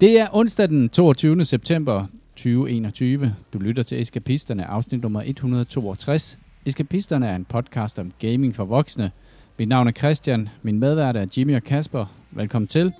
Det er onsdag den 22. september 2021. Du lytter til Eskapisterne, afsnit nummer 162. Eskapisterne er en podcast om gaming for voksne. Mit navn er Christian, min medvært er Jimmy og Kasper. Velkommen til.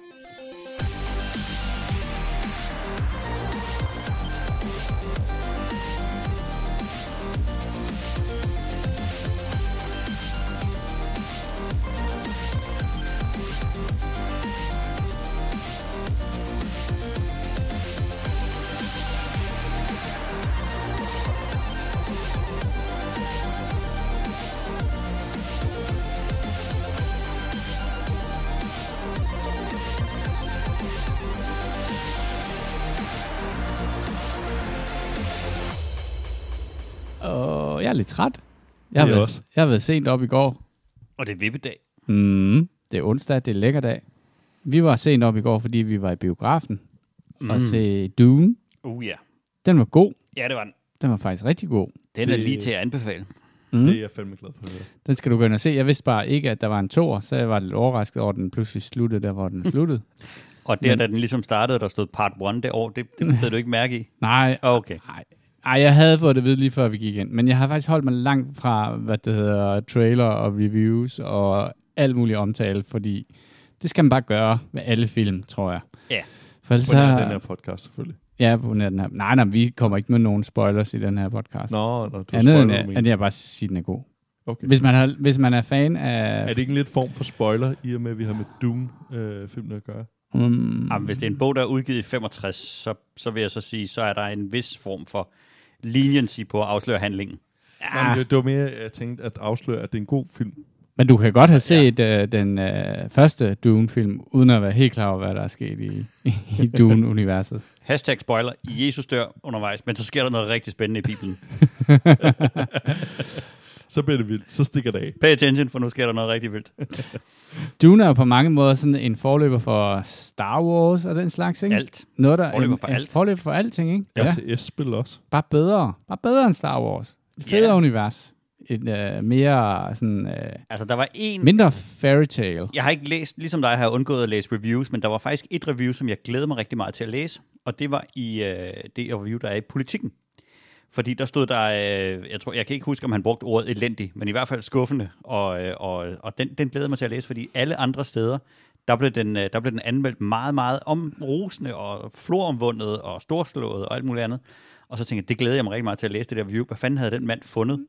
Også. jeg har været sent op i går. Og det er vippedag. Mm, det er onsdag, det er lækker dag. Vi var sent op i går, fordi vi var i biografen mm. og se Dune. Uh ja. Den var god. Ja, det var den. Den var faktisk rigtig god. Den er Det- lige til at anbefale. Mm. Det er jeg fandme glad for. Den skal du gå ind og se. Jeg vidste bare ikke, at der var en toer, så jeg var lidt overrasket over, at den pludselig sluttede der, hvor den sluttede. Og der, Men- da den ligesom startede, der stod part 1 det år, det, det havde du ikke mærke i. Nej, Okay. nej. Ej, jeg havde fået det at vide lige før vi gik ind. Men jeg har faktisk holdt mig langt fra, hvad det hedder, trailer og reviews og alt muligt omtale, fordi det skal man bare gøre med alle film, tror jeg. Ja. For ellers På nær den her podcast, selvfølgelig. Ja, på nær den her. Nej, nej, vi kommer ikke med nogen spoilers i den her podcast. Nå, nå du Andet end, spoiler at, jeg bare siger, den er god. Okay. Hvis man, har, hvis man er fan af... Er det ikke en lidt form for spoiler, i og med, at vi har med Dune-filmen at gøre? Um, Jamen, hvis det er en bog, der er udgivet i 65, så, så vil jeg så sige, så er der en vis form for leniency på at afsløre handlingen. Ja. Nå, men det, det var mere, jeg tænkte at afsløre, at det er en god film. men du kan godt have set ja. uh, den uh, første Dune-film, uden at være helt klar over, hvad der er sket i, i Dune-universet. Hashtag spoiler. Jesus dør undervejs, men så sker der noget rigtig spændende i Bibelen. Så bliver det vildt. Så stikker det af. Pay attention, for nu sker der noget rigtig vildt. Dune er jo på mange måder sådan en forløber for Star Wars og den slags, ikke? Alt. Noget, der Forløber en, for en alt. Forløber for alting, ikke? Ja. til S-spil også. Bare bedre. Bare bedre end Star Wars. Et federe Ja. univers. Et uh, mere sådan... Uh, Altså, der var en... mindre fairy tale. Jeg har ikke læst, ligesom dig har jeg undgået at læse reviews, men der var faktisk et review, som jeg glæder mig rigtig meget til at læse, og det var i øh, det review, der er i politikken. Fordi der stod der, øh, jeg tror, jeg kan ikke huske, om han brugte ordet elendig, men i hvert fald skuffende, og, øh, og, og den, den glæder mig til at læse, fordi alle andre steder, der blev den, øh, der blev den anmeldt meget, meget om rosende og floromvundet og storslået og alt muligt andet. Og så tænkte jeg, det glæder jeg mig rigtig meget til at læse det der review. Hvad fanden havde den mand fundet?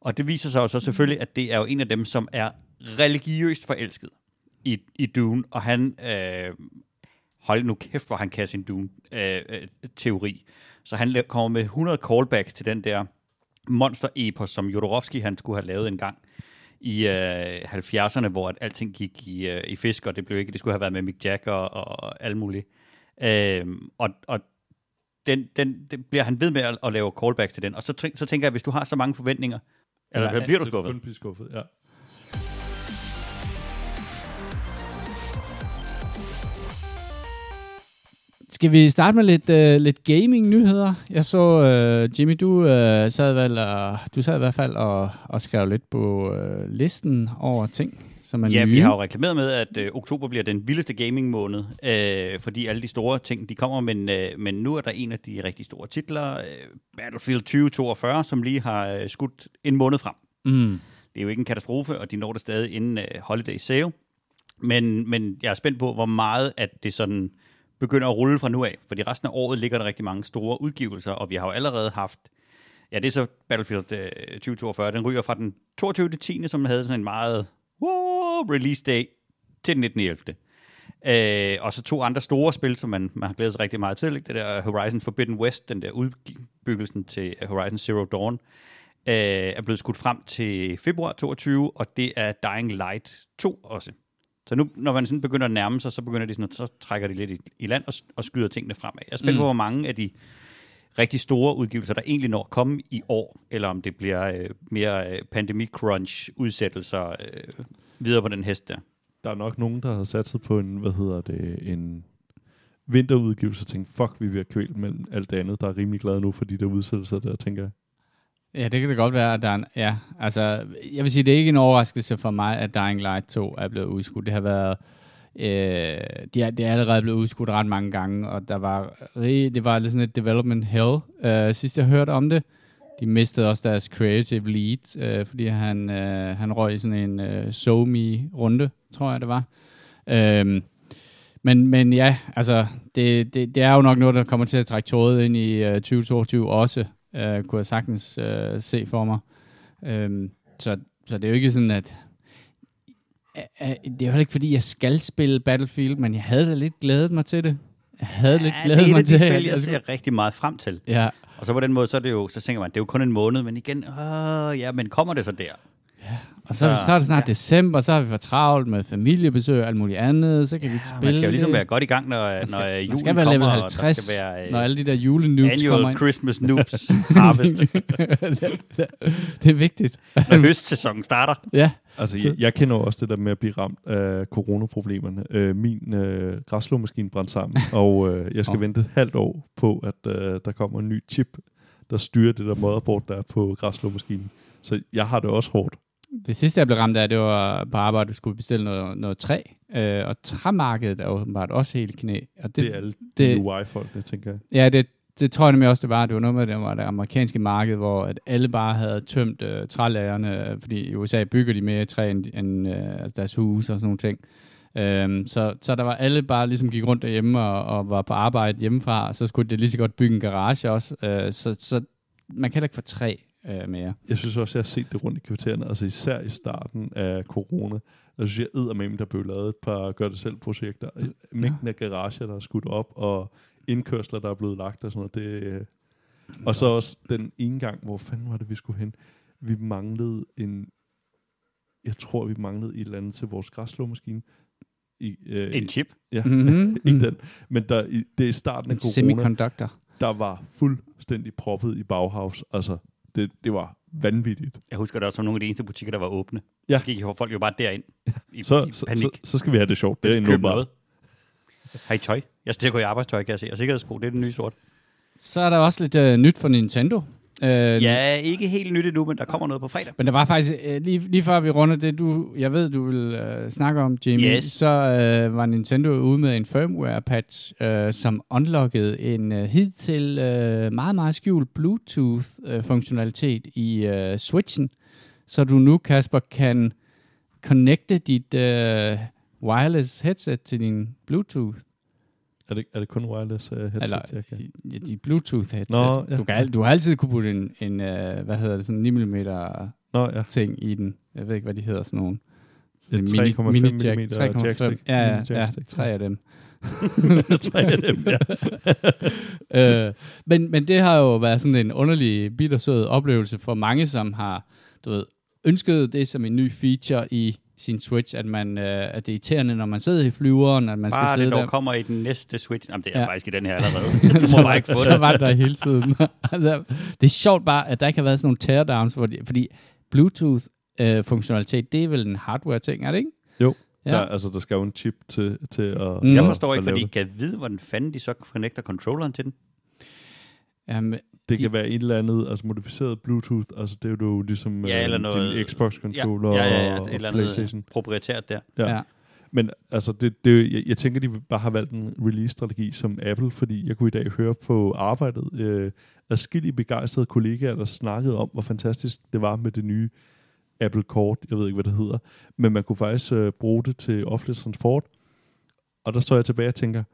Og det viser sig jo så selvfølgelig, at det er jo en af dem, som er religiøst forelsket i, i Dune, og han, øh, hold nu kæft, hvor han kan sin Dune-teori. Øh, øh, så han kommer med 100 callbacks til den der monster-epos, som Jodorowsky han skulle have lavet en gang i øh, 70'erne, hvor at alting gik i, øh, i fisk, og det blev ikke, det skulle have været med Mick Jagger og, og alt muligt. Øh, og, og den, den, den bliver han ved med at, at lave callbacks til den, og så, så tænker jeg, hvis du har så mange forventninger, eller Ja, bliver du skuffet? Kun blive skuffet, ja. Skal vi starte med lidt, uh, lidt gaming-nyheder? Jeg så, uh, Jimmy, du, uh, sad vel, uh, du sad i hvert fald og, og skrev lidt på uh, listen over ting, som er Ja, nye. vi har jo reklameret med, at øh, oktober bliver den vildeste gaming-måned, øh, fordi alle de store ting, de kommer, men, øh, men nu er der en af de rigtig store titler, øh, Battlefield 2042, som lige har øh, skudt en måned frem. Mm. Det er jo ikke en katastrofe, og de når det stadig inden øh, holiday sale. Men, men jeg er spændt på, hvor meget at det sådan begynder at rulle fra nu af, fordi resten af året ligger der rigtig mange store udgivelser, og vi har jo allerede haft, ja, det er så Battlefield øh, 2042, den ryger fra den 22. 10., som havde sådan en meget wow, release day til den 19. 11. Øh, og så to andre store spil, som man, man har glædet sig rigtig meget til. Ikke? Det der Horizon Forbidden West, den der udbyggelsen til Horizon Zero Dawn, øh, er blevet skudt frem til februar 22, og det er Dying Light 2 også. Så nu, når man sådan begynder at nærme sig, så begynder de sådan, at, så trækker de lidt i, i land og, og skyder tingene fremad. Jeg er spændt Mm. på, hvor mange af de rigtig store udgivelser, der egentlig når at komme i år, eller om det bliver øh, mere øh, pandemi-crunch udsættelser øh, videre på den hest der. Der er nok nogen, der har satset på en, hvad hedder det, en vinterudgivelse og tænkt, fuck, vi er ved at mellem alt det andet, der er rimelig glade nu for de der udsættelser der, tænker jeg. Ja, det kan det godt være, at der er en, ja, altså, jeg vil sige, det er ikke en overraskelse for mig, at Dying Light 2 er blevet udskudt. Det har været, Øh, det, er, det er allerede blevet udskudt ret mange gange, og der var, det var lidt sådan et development hell, øh, sidst jeg hørte om det. De mistede også deres creative lead, øh, fordi han, øh, han røg i sådan en øh, SoMe-runde, tror jeg det var. Øh, men, men ja, altså, det, det, det er jo nok noget, der kommer til at trække trådet ind i øh, 2022 også, øh, kunne jeg sagtens øh, se for mig. Øh, så, så det er jo ikke sådan, at Øh, øh, det er jo ikke, fordi jeg skal spille Battlefield, men jeg havde da lidt glædet mig til det. Jeg havde lidt Ja, det glædet er et mig af de til spil, jeg ser rigtig meget frem til. Ja, Og så på den måde, så, er det jo, så tænker man, det er jo kun en måned, men igen, åh, ja, men kommer det så der? Og så, Så- så er det snart ja. december, så har vi for travlt med familiebesøg og alt muligt andet, så kan vi ikke Ja, spille man skal jo ligesom det. være godt i gang, når, man skal, når man julen skal være kommer, level og 50, der skal være øh, når alle de der julenoobs kommer annual ind. Christmas noobs harvest, det er vigtigt. når høstsæsonen starter. ja, Altså, Så- jeg, jeg kender også det der med at blive ramt af coronaproblemerne. Øh, min øh, græsslåmaskine brændte sammen, og øh, jeg skal Åh. vente et halvt år på, at øh, der kommer en ny chip, der styrer det der motherboard, der er på græsslåmaskinen. Så jeg har det også hårdt. Det sidste, jeg blev ramt af, det var på arbejde, at skulle bestille noget, noget træ. Øh, og træmarkedet er åbenbart også helt knæ. Og Det, det er alle det- det, UI-folkene, tænker jeg. Ja, det, det tror jeg nemlig også, det var. Det var noget med, det var det amerikanske marked, hvor at alle bare havde tømt øh, trælagerne, fordi i USA bygger de mere træ end, end øh, deres huse og sådan nogle ting. Øhm, så, så der var alle bare ligesom gik rundt derhjemme og, og var på arbejde hjemmefra, og så skulle det lige så godt bygge en garage også. Øh, så, så man kan heller ikke få træ øh, mere. Jeg synes også, jeg har set det rundt i kvartererne, altså især i starten af corona. Der synes jeg, eddermame, der blev lavet et par gør-det-selv-projekter. Mængden af garager, der er skudt op, og indkørsler, der er blevet lagt og sådan noget. Det, øh. Og så også den ene gang, hvor fanden var det, vi skulle hen? Vi manglede en... Jeg tror, vi manglede et eller andet til vores græsslåmaskine. I, øh, En chip. Ja, Mhm. ikke den. Men der, i, det er i starten af En corona, semiconductor. der var fuldstændig proppet i Bauhaus. Altså, det, det var vanvittigt. Jeg husker det også som nogle af de eneste butikker, der var åbne. Ja. Så gik folk jo bare derind i, Så, i så, panik. så, så skal vi have det sjovt. Det Det er er endnu købe bare. noget. Har I tøj? Jeg skal til at gå i arbejdstøj, kan jeg se. Og sikkerhedssko, det er den nye sort. Så er der også lidt øh, nyt for Nintendo. Øh, Ja, ikke helt nyt endnu, men der kommer noget på fredag. Men der var faktisk, øh, lige, lige før vi runder det, du, jeg ved, du vil øh, snakke om, Jamie, Yes. så øh, var Nintendo ude med en firmware-patch, øh, som unlockede en øh, hidtil øh, meget, meget skjult Bluetooth-funktionalitet i øh, Switchen, så du nu, Kasper, kan connecte dit øh, wireless headset til din Bluetooth. Er det, er det kun wireless uh, headset, Eller jeg kan? ja, dit Bluetooth-headset. Nå, ja. du, kan, al- du har altid kunne putte en, en øh, hvad hedder det, sådan 9 mm Nå ja, ting i den. Jeg ved ikke, hvad de hedder, sådan nogle. Et Sådan en 3,5 mini-jack, millimeter 3,5. jackstick. Ja, ja, Mini ja, tre af dem. tre af dem, ja. øh, men, men det har jo været sådan en underlig, bittersød oplevelse for mange, som har du ved, ønsket det som en ny feature i sin Switch, at, man, øh, at det er irriterende, når man sidder i flyveren, at man skal Bare sidde det dog der. kommer i den næste Switch. Jamen, det er Ja. faktisk i den her allerede. Du så må var- bare ikke få Så det. var det der hele tiden. altså, det er sjovt bare, at der ikke har været sådan nogle teardowns, hvor de, fordi Bluetooth-funktionalitet, det er vel en hardware-ting, er det ikke? Jo, Ja. Der, altså, der skal jo en chip til, til at... Mm. Jeg at- forstår ikke, at fordi det. kan vide, hvordan fanden de så connecter controlleren til den. Jamen, Det de- kan være et eller andet, altså modificeret Bluetooth, altså det er jo ligesom Ja, eller øh, noget- din Xbox-controller ja, ja, ja, og, et eller og andet Playstation. proprietært der. Ja. ja. ja. Men altså, det, det, jeg, jeg tænker, de bare har valgt en release-strategi som Apple, fordi jeg kunne i dag høre på arbejdet øh, adskillige begejstrede kollegaer, der snakkede om, hvor fantastisk det var med det nye Apple Kort. Jeg ved ikke, hvad det hedder. Men man kunne faktisk øh, bruge det til offentlig transport. Og der står jeg tilbage og tænker,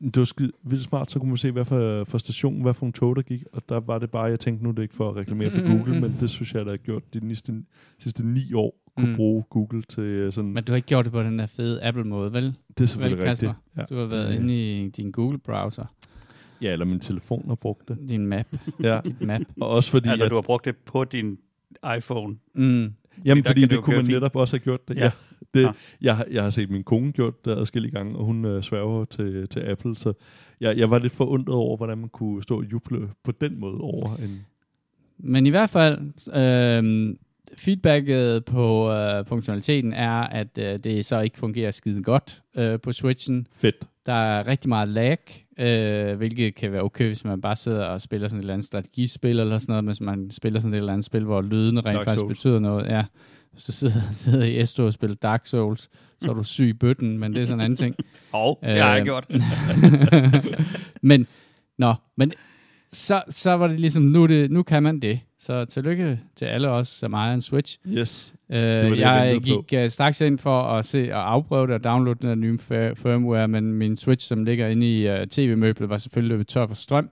det var skide vildt smart, så kunne man se, hvad for, for station, hvad for en tog, der gik. Og der var det bare, jeg tænkte, nu er det ikke for at reklamere for Mm-hmm. Google, men det synes jeg, der har gjort de sidste, sidste ni år, kunne Mm. mm. bruge Google til øh, sådan... Men du har ikke gjort det på den der fede Apple-måde, vel? det er selvfølgelig Vel, rigtigt. Ja. Du har været Øh, inde i din Google-browser, Ja, eller min telefon har brugt det. din map, Ja. dit map. Og også fordi, Altså, at, du har brugt det på din iPhone. Mm. Jamen, fordi kan det kunne man fint. netop også have gjort det. Ja. Ja. det Ja. jeg, har- jeg har set min kone gjort det adskillige gange, og hun øh, sværger til, til Apple, så jeg, jeg var lidt forundret over, hvordan man kunne stå og juble på den måde over en... Men i hvert fald, øh, feedbacket på øh, funktionaliteten er, at øh, det så ikke fungerer skide godt øh, på Switchen. Fedt. Der er rigtig meget lag, øh, hvilket kan være okay, hvis man bare sidder og spiller sådan et eller andet strategispil eller sådan noget, hvis man spiller sådan et eller andet spil, hvor lydene rent Dark faktisk Souls. betyder noget. Ja, så sidder, sidder i Esto og spiller Dark Souls, så er du syg i bøtten, men det er sådan en anden ting. Og det har jeg Øh, gjort. men, nå, men så, så var det ligesom, nu, det, nu kan man det. Så tillykke til alle os, som ejer en Switch. Yes. Øh, det, jeg, jeg ventede gik uh, straks ind for at se og afprøve det og downloade den nye fir- firmware, men min Switch, som ligger inde i uh, tv-møblet, var selvfølgelig løbet tør for strøm.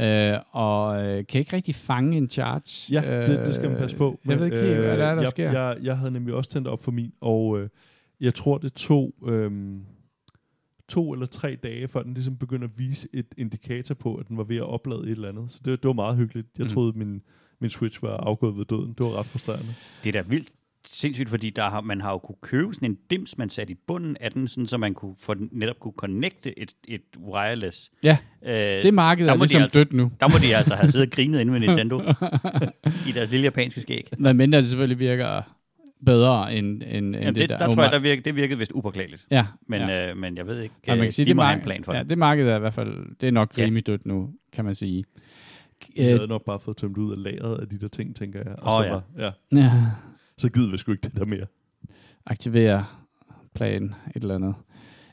Uh, og uh, kan ikke rigtig fange en charge. Ja, det, det skal man passe på. Øh, Jeg ved ikke helt, hvad der er, der jeg, sker. Jeg, jeg havde nemlig også tændt op for min, og øh, jeg tror, det tog øhm, to eller tre dage, før den ligesom begyndte at vise et indikator på, at den var ved at oplade et eller andet. Så det, det var meget hyggeligt. Jeg Mhm. troede, min, min Switch var afgået ved døden. Det var ret frustrerende. Det er da vildt sindssygt, fordi der har, man har jo kunne købe sådan en dims, man satte i bunden af den, sådan, så man kunne for netop kunne connecte et, et wireless. Ja, Øh, det marked der er de ligesom altså- dødt nu. Der må de altså have siddet og grinet inde med Nintendo i deres lille japanske skæg. Men mindre det selvfølgelig virker bedre end, end, end Jamen, det, det, der. der, tror jeg, der virkede, det virkede vist upåklageligt. Ja, Men, ja. øh, men jeg ved ikke, Ja, man øh, kan sige, de det, må marked, en plan for ja, det. det marked er i hvert fald, det er nok Ja. rimelig dødt nu, kan man sige. De Øh, havde nok bare fået tømt ud af lageret af de der ting, tænker jeg. Og Åh, så, ja. var, ja, ja, så gider vi sgu ikke det der mere. aktivere plan, et eller andet.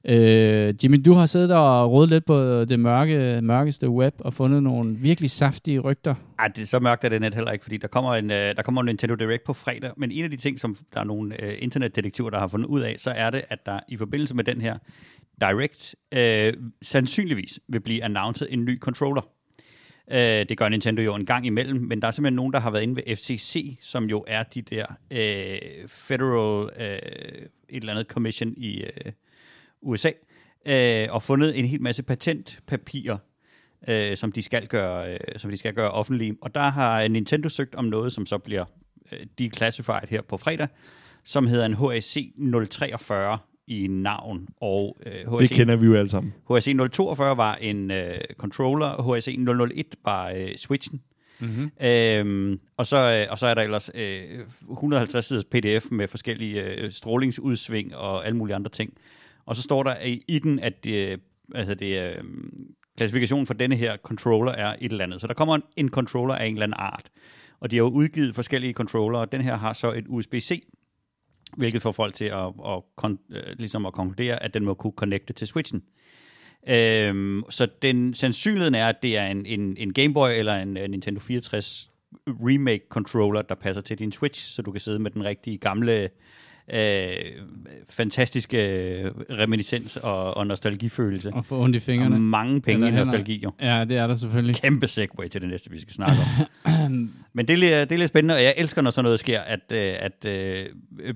Øh, Jimmy, du har siddet og rodet lidt på det mørke, mørkeste web og fundet nogle virkelig saftige rygter. Ej, det, er så mørkt er det net heller ikke, fordi der kommer, en, øh, der kommer en Nintendo Direct på fredag, men en af de ting, som der er nogle øh, internetdetektiver, der har fundet ud af, så er det, at der i forbindelse med den her Direct øh, sandsynligvis vil blive announced en ny controller. Øh, det gør Nintendo jo en gang imellem, men der er simpelthen nogen, der har været inde ved FCC, som jo er de der øh, Federal øh, et eller andet commission i øh, USA, øh, og fundet en hel masse patentpapirer, øh, som, de skal gøre, øh, som de skal gøre offentlige. Og der har Nintendo søgt om noget, som så bliver øh, declassified her på fredag, som hedder en HAC 043 i navn. Og øh, HAC, Det kender vi jo alle sammen. HAC 042 var en øh, controller, HAC 001 var øh, Switchen. Mm-hmm. Øhm, og, så, øh, og så er der ellers øh, 150 siders pdf med forskellige øh, strålingsudsving og alle mulige andre ting. Og så står der i, i den, at øh, det, altså det, øh, klassifikationen for denne her controller er et eller andet. Så der kommer en, en controller af en eller anden art. Og de har jo udgivet forskellige controller, og den her har så et USB-C, hvilket får folk til at, at, kon, øh, ligesom at konkludere, at den må kunne connecte til Switchen. Øhm, så den sandsynligheden er, at det er en, en, en Game Boy eller en en Nintendo 64 remake controller, der passer til din Switch, så du kan sidde med den rigtige gamle øh, fantastiske øh, reminiscens og, og nostalgifølelse. Og få ondt i Og fingrene. mange penge i nostalgi, jo. Ja, det er der selvfølgelig. Kæmpe segway til det næste, vi skal snakke om. Men det er, lidt- det er lidt spændende, og jeg elsker, når sådan noget sker, at, øh, at øh,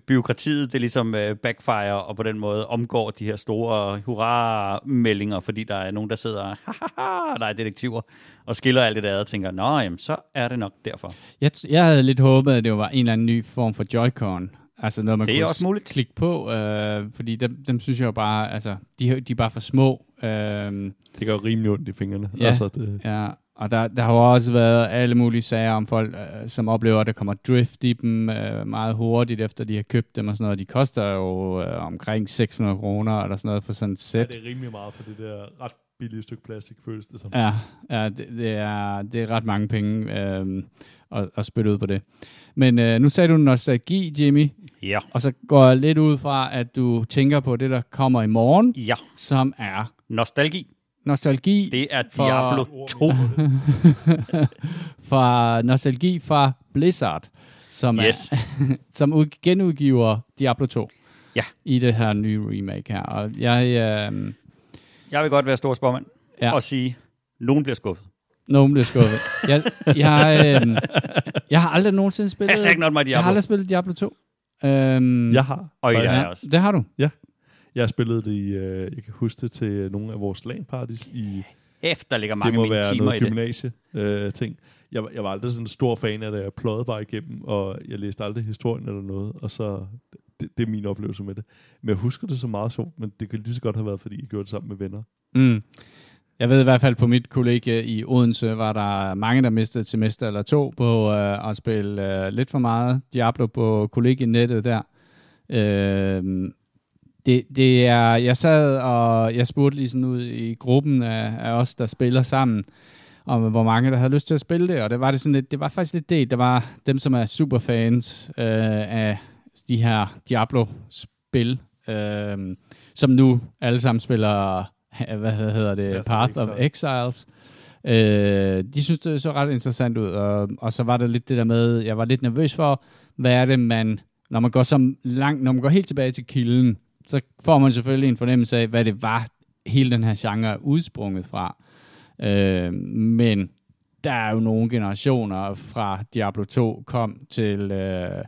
byråkratiet det ligesom øh, backfire og på den måde omgår de her store hurra-meldinger, fordi der er nogen, der sidder, haha, der er detektiver, og skiller alt det der og tænker, nå, jamen, så er det nok derfor. Jeg, jeg havde lidt håbet, at det var en eller anden ny form for Joy-Con. Altså noget, man Det er kunne også muligt. klikke på, øh, fordi dem, dem synes jeg jo bare, altså, de, de er bare for små. Øh, Det gør rimelig ondt i fingrene. Ja. Altså, det, ja, og der, der har jo også været alle mulige sager om folk, øh, som oplever, at der kommer drift i dem øh, meget hurtigt, efter de har købt dem og sådan noget. De koster jo øh, omkring 600 kroner eller sådan noget for sådan et ja, sæt. det er rimelig meget for det der ret billige stykke plastik, føles det som. Ja, ja det, det, er, det er ret mange penge øh, at, at spytte ud på det. Men øh, nu sagde du nostalgi, Jimmy, Ja. og så går jeg lidt ud fra, at du tænker på det, der kommer i morgen, Ja. som er Nostalgi. nostalgi Det er For- Diablo 2. fra nostalgi fra Blizzard, som, Yes. er, som ud, genudgiver Diablo 2 Ja. i det her nye remake her. Og jeg, øh, Jeg vil godt være stor spormand Ja. og sige, nogen bliver skuffet. nogen bliver skuffet. jeg, jeg, øh, jeg har aldrig nogensinde spillet, Hashtag not my jeg har Diablo. aldrig spillet Diablo 2. Øhm, Jeg har. Og det jeg også. det har du. Jeg har spillet det i, øh, jeg kan huske det til nogle af vores LAN-parties i, Efter ligger det mange må af mine være timer i noget det. gymnasie øh, ting. Jeg, var- jeg var aldrig sådan en stor fan af det, jeg pløjede bare igennem, og jeg læste aldrig historien eller noget, og så, det, det er min oplevelse med det. Men jeg husker det så meget sjovt, men det kan lige så godt have været, fordi jeg gjorde det sammen med venner. Mm. Jeg ved i hvert fald på mit kollega i Odense, var der mange, der mistede et semester eller to på øh, at spille øh, lidt for meget Diablo på kollegienettet der. Øh, det, det er, jeg sad og jeg spurgte lige sådan ud i gruppen af, af os, der spiller sammen, om hvor mange, der havde lyst til at spille det, og det var, det sådan lidt, det var faktisk lidt det. Der var dem, som er superfans øh, af, de her Diablo-spil, øh, som nu alle sammen spiller, hvad hedder det, Path Path, of Exiles. Øh, de synes, det så ret interessant ud, og, og så var der lidt det der med, jeg var lidt nervøs for, hvad er det, man, når man går så langt, når man går helt tilbage til kilden, så får man selvfølgelig en fornemmelse af, hvad det var, hele den her genre er udsprunget fra. Øh, men der er jo nogle generationer fra Diablo 2 kom til, øh,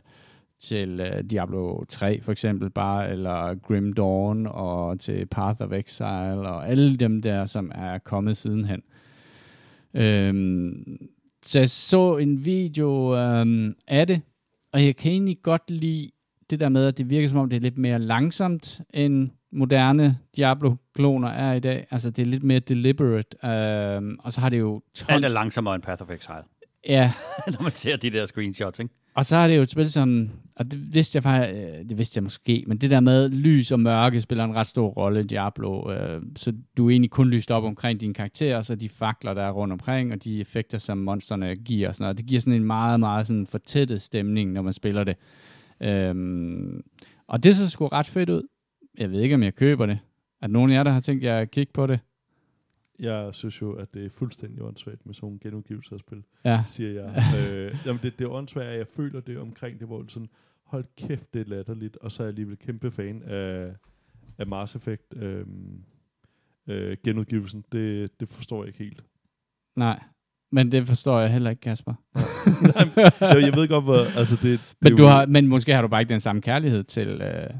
til øh, Diablo 3 for eksempel bare, eller Grim Dawn og til Path of Exile og alle dem der, som er kommet sidenhen. Øhm, så jeg så en video øhm, af det, og jeg kan egentlig godt lide det der med, at det virker som om, det er lidt mere langsomt, end moderne Diablo-kloner er i dag. Altså, det er lidt mere deliberate, øhm, og så har det jo tons... Alt er langsommere end Path of Exile, Ja, når man ser de der screenshots, ikke? Og så har det jo et spil som, og det vidste jeg faktisk, øh, det vidste jeg måske, men det der med lys og mørke spiller en ret stor rolle i Diablo, øh, så du er egentlig kun lyst op omkring dine karakterer, så de fakler, der er rundt omkring, og de effekter, som monsterne giver, og sådan noget. det giver sådan en meget, meget sådan fortættet stemning, når man spiller det. Øhm, og det så sgu ret fedt ud. Jeg ved ikke, om jeg køber det. Er der nogen af jer, der har tænkt jer at kigge på det? Jeg synes jo, at det er fuldstændig åndssvagt med sådan nogle genudgivelser af spil, Ja. siger jeg. øh, jamen det, det er åndssvagt, at jeg føler det omkring det, hvor det sådan, hold kæft, det er latterligt, og så er jeg alligevel kæmpe fan af, af Mass Effect øh, øh, genudgivelsen. Det, det forstår jeg ikke helt. Nej, men det forstår jeg heller ikke, Kasper. jeg, jeg ved godt, hvor, altså det, det Men, du jo- har, men måske har du bare ikke den samme kærlighed til, øh,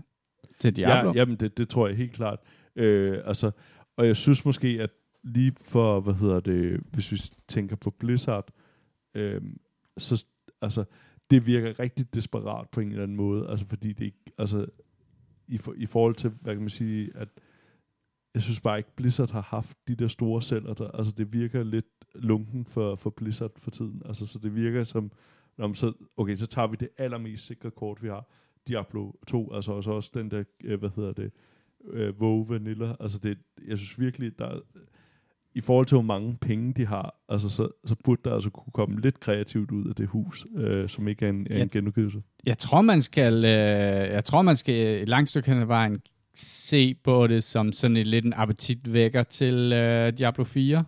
til Diablo. Ja, jamen det, det tror jeg helt klart. Øh, altså, og jeg synes måske, at lige for, hvad hedder det, hvis vi tænker på Blizzard, øh, så altså, det virker rigtig desperat på en eller anden måde, altså fordi det ikke, altså, i, for, i forhold til, hvad kan man sige, at jeg synes bare ikke, Blizzard har haft de der store celler, der, altså det virker lidt lunken for, for Blizzard for tiden, altså så det virker som, når man så, okay, så tager vi det allermest sikre kort, vi har, Diablo 2, altså også, også den der, øh, hvad hedder det, øh, Vogue Vanilla, altså det, jeg synes virkelig, der i forhold til hvor mange penge de har, altså så, så burde der altså kunne komme lidt kreativt ud af det hus, øh, som ikke er en, Ja. en genudgivelse. Jeg tror, man skal, øh, jeg tror, man skal et langt stykke hen ad vejen se på det som sådan en lidt en appetitvækker til øh, Diablo 4,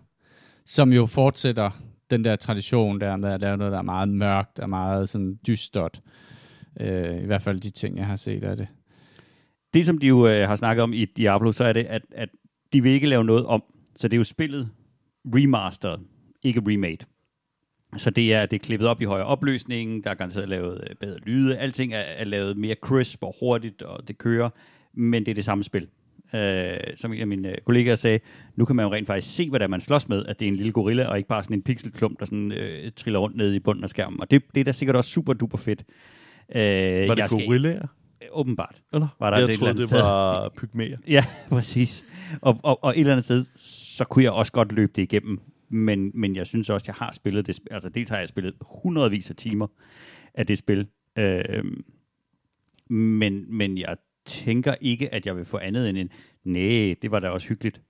som jo fortsætter den der tradition der med at lave noget, der er meget mørkt og meget sådan dystert. Øh, I hvert fald de ting, jeg har set af det. Det, som de jo øh, har snakket om i Diablo, så er det, at, at de vil ikke lave noget om. Så det er jo spillet remastered, ikke remade. Så det er, det er klippet op i højere opløsning, der er garanteret lavet øh, bedre lyde, alting er, er lavet mere crisp og hurtigt, og det kører, men det er det samme spil. Øh, som en af mine øh, kollegaer sagde, nu kan man jo rent faktisk se, hvad det er, man slås med, at det er en lille gorilla, og ikke bare sådan en pixelklump, der sådan, øh, triller rundt nede i bunden af skærmen. Og det, det er da sikkert også super duper fedt. Øh, Var det jeg skal- gorillaer? Åbenbart. Eller? Var der jeg det et troede, eller det andet var pygmæer. Ja, præcis. Og, og, og et eller andet sted, så kunne jeg også godt løbe det igennem. Men, men jeg synes også, jeg har spillet det. sp- Altså dels har jeg spillet hundredvis af timer af det spil. Øhm, men, men jeg tænker ikke, at jeg vil få andet end en, nej, det var da også hyggeligt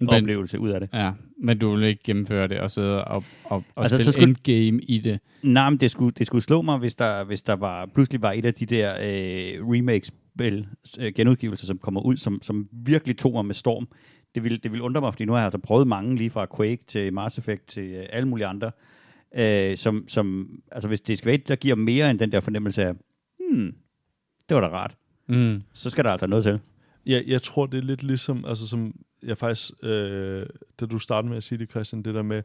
Men, oplevelse ud af det. ja, men du vil ikke gennemføre det og sidde og, og, og Altså, så spille skulle- endgame i det. Nej, men det skulle, det skulle slå mig, hvis der, hvis der var, pludselig var et af de der øh, remake-spil, øh, genudgivelser, som kommer ud, som, som virkelig tog mig med storm. Det ville, det ville undre mig, fordi nu har jeg altså prøvet mange, lige fra Quake til Mass Effect til øh, alle mulige andre, øh, som, som, altså hvis det skal være et, der giver mere end den der fornemmelse af, hmm, det var da rart, Mm. så skal der altså noget til. Jeg, jeg tror, det er lidt ligesom, altså som jeg faktisk, øh, da du startede med at sige det, Christian, det der med,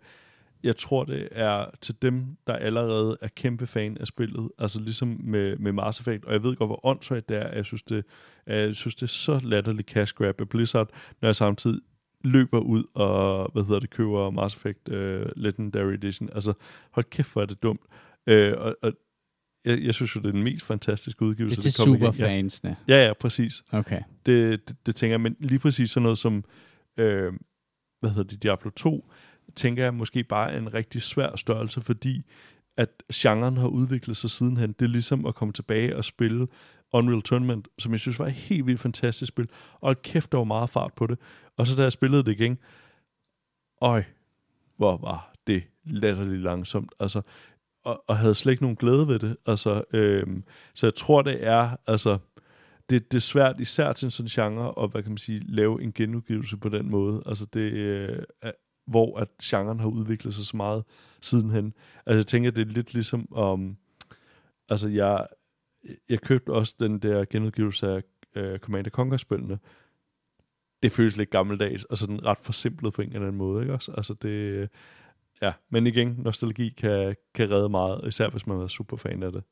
jeg tror, det er til dem, der allerede er kæmpe fan af spillet, altså ligesom med, med Mass Effect, og jeg ved godt, hvor åndssvagt det er, jeg synes, det, jeg synes, det er så latterligt cash grab af Blizzard, når jeg samtidig løber ud og, hvad hedder det, køber Mass Effect uh, Legendary Edition. Altså, hold kæft, hvor er det dumt. Uh, og, og jeg, jeg synes jo, det er den mest fantastiske Det udgivelse. er til superfansene. Ja, ja, ja, præcis. Okay. Det, det, det tænker jeg, men lige præcis sådan noget som, øh, hvad hedder det, Diablo 2, tænker jeg måske bare er en rigtig svær størrelse, fordi at genren har udviklet sig sidenhen. Det er ligesom at komme tilbage og spille Unreal Tournament, som jeg synes var et helt vildt fantastisk spil, og kæft, der var meget fart på det. Og så da jeg spillede det igen, øj, hvor var det latterligt langsomt. Altså, og, og havde slet ikke nogen glæde ved det. Altså, øhm, så jeg tror, det er, altså, det, det er svært, især til en sådan genre, at, hvad kan man sige, lave en genudgivelse på den måde. Altså, det, øh, hvor at genren har udviklet sig så meget sidenhen. Altså, jeg tænker, det er lidt ligesom, um, altså, jeg, jeg købte også den der genudgivelse af uh, Command Conquer-spillene. Det føles lidt gammeldags, og sådan ret forsimplet på en eller anden måde, ikke også? Altså, det, ja, men igen, nostalgi kan, kan redde meget, især hvis man er super fan af det.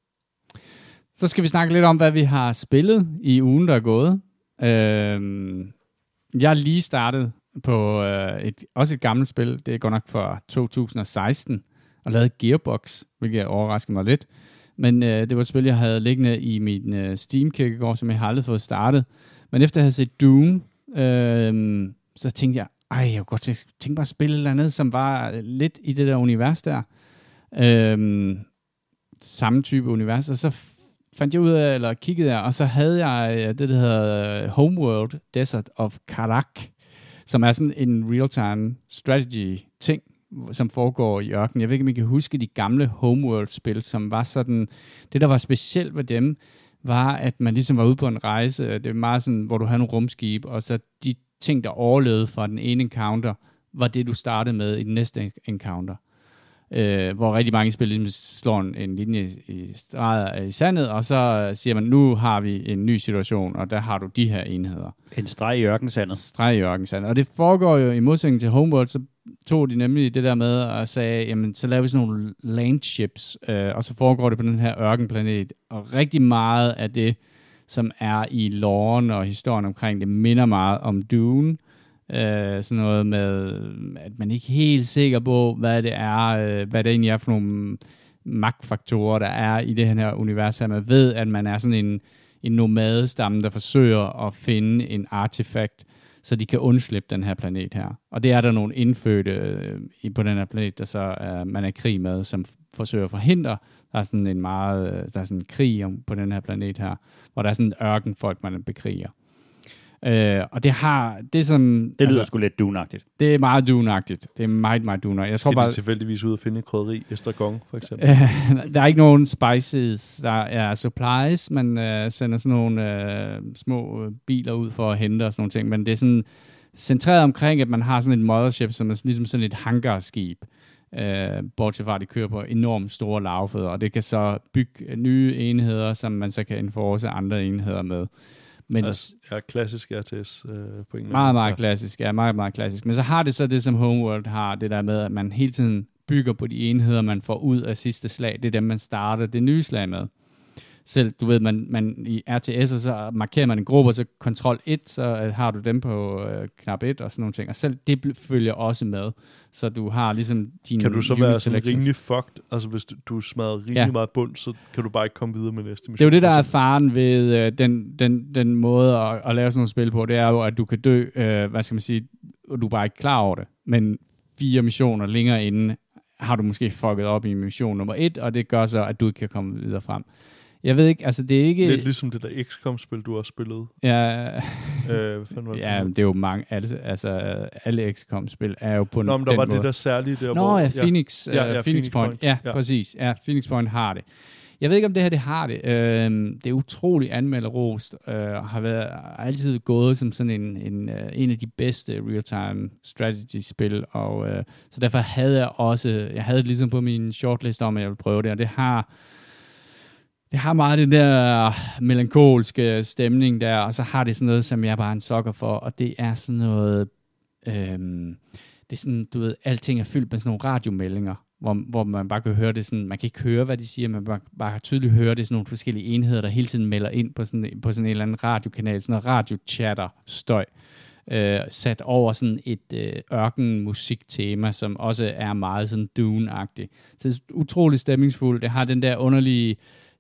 Så skal vi snakke lidt om, hvad vi har spillet i ugen, der er gået. Øhm, jeg lige startet på øh, et, også et gammelt spil, det er godt nok fra 2016, og lavet Gearbox, hvilket overraskede mig lidt. Men øh, det var et spil, jeg havde liggende i min øh, Steam-kirkegård, som jeg har aldrig fået startet. Men efter at have set Doom, øh, så tænkte jeg, ej, jeg kunne godt tænke mig at spille et eller andet, som var øh, lidt i det der univers der. Øh, samme type univers, og så fandt jeg ud af, eller kiggede jeg, og så havde jeg øh, det, der hedder øh, Homeworld Desert of Karak, som er sådan en real-time strategy ting, som foregår i ørkenen. Jeg ved ikke, om I kan huske de gamle Homeworld-spil, som var sådan, det der var specielt ved dem, var, at man ligesom var ude på en rejse, det er meget sådan, hvor du havde nogle rumskib, og så de ting, der overlevede fra den ene encounter, var det, du startede med i den næste encounter øh, hvor rigtig mange spil ligesom slår en, en linje i streget i sandet, og så siger man, nu har vi en ny situation, og der har du de her enheder. En streg i ørkensandet. Streg i ørkensandet. Og det foregår jo i modsætning til Homeworld, så tog de nemlig det der med og sagde, jamen så laver vi sådan nogle landships, øh, og så foregår det på den her ørkenplanet. Og rigtig meget af det, som er i loven og historien omkring det, minder meget om Dune. Øh, Øh, sådan noget med, at man ikke er helt sikker på, hvad det er, øh, hvad det egentlig er for nogle magtfaktorer, der er i det her univers. Her. Man ved, at man er sådan en, en nomadestamme, der forsøger at finde en artefakt, så de kan undslippe den her planet her. Og det er der nogle indfødte øh, på den her planet, der så øh, man er i krig med, som forsøger at forhindre. Der er sådan en meget, øh, der er sådan en krig om, på den her planet her, hvor der er sådan en ørkenfolk, man bekriger. Øh, og det har, det som... Det lyder altså, sgu lidt dunagtigt. Det er meget dunagtigt. Det er meget, meget dunagtigt. Jeg tror bare, tilfældigvis ud og finde krydderi, estragon for eksempel? der er ikke nogen spices, der er supplies. Man øh, sender sådan nogle øh, små øh, biler ud for at hente og sådan nogle ting, men det er sådan centreret omkring, at man har sådan et mothership, som er ligesom sådan et hangarskib. Øh, bortset fra, at de kører på enormt store lavfødder, og det kan så bygge nye enheder, som man så kan enforce andre enheder med. Men altså, ja, klassisk RTS øh, på en Meget, meget ja. klassisk. Ja, meget, meget klassisk. Men så har det så det, som Homeworld har, det der med, at man hele tiden bygger på de enheder, man får ud af sidste slag. Det er dem, man starter det nye slag med selv, du ved, man, man i RTS, så markerer man en gruppe, og så kontrol 1, så øh, har du dem på øh, knap 1 og sådan nogle ting. Og selv det følger også med, så du har ligesom din Kan du så være sådan rimelig fucked? Altså hvis du, du smadrer rimelig ja. meget bund, så kan du bare ikke komme videre med næste mission. Det er jo det, der er faren ved øh, den, den, den måde at, at lave sådan nogle spil på, det er jo, at du kan dø, øh, hvad skal man sige, og du er bare ikke klar over det. Men fire missioner længere inden har du måske fucket op i mission nummer et, og det gør så, at du ikke kan komme videre frem. Jeg ved ikke, altså det er ikke... Lidt ligesom det der XCOM-spil, du har spillet. Ja, øh, hvad ja det er jo mange, alle, altså alle XCOM-spil er jo på Nå, men der den var måde. det der særlige der, Nå, hvor... ja, Phoenix, ja, ja, ja, Phoenix, Phoenix Point. Point. Ja, ja, præcis. Ja, Phoenix Point har det. Jeg ved ikke, om det her det har det. Øh, det er utrolig anmelderost, øh, har været har altid gået som sådan en, en, øh, en af de bedste real-time strategy-spil, og øh, så derfor havde jeg også, jeg havde det ligesom på min shortlist om, at jeg ville prøve det, og det har det har meget den der melankolske stemning der, og så har det sådan noget, som jeg bare er en sokker for, og det er sådan noget, øhm, det er sådan, du ved, alting er fyldt med sådan nogle radiomeldinger, hvor, hvor man bare kan høre det sådan, man kan ikke høre, hvad de siger, men man bare, bare tydeligt høre det sådan nogle forskellige enheder, der hele tiden melder ind på sådan, på sådan en eller anden radiokanal, sådan noget radiochatter støj, øh, sat over sådan et øh, ørkenmusiktema, som også er meget sådan Dune-agtigt. Så det er utrolig stemningsfuldt, det har den der underlige,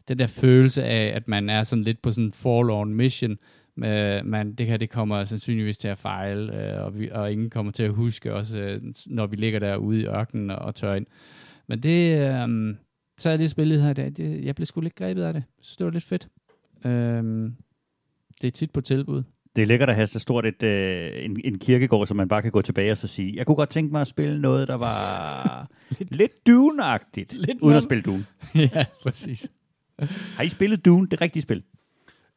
den der følelse af, at man er sådan lidt på sådan en forlorn mission, øh, man, det her det kommer sandsynligvis til at fejle, øh, og, vi, og ingen kommer til at huske os, øh, når vi ligger derude i ørkenen og, og tør ind. Men det, øh, så er det spillet her, det, det, jeg blev sgu lidt grebet af det. Så det var lidt fedt. Øh, det er tit på tilbud. Det er lækkert at have så stort et, øh, en, en kirkegård, som man bare kan gå tilbage og så sige, jeg kunne godt tænke mig at spille noget, der var lidt, lidt Dune-agtigt, Lidt uden at spille Dune. ja, præcis. Har I spillet Dune, det rigtige spil?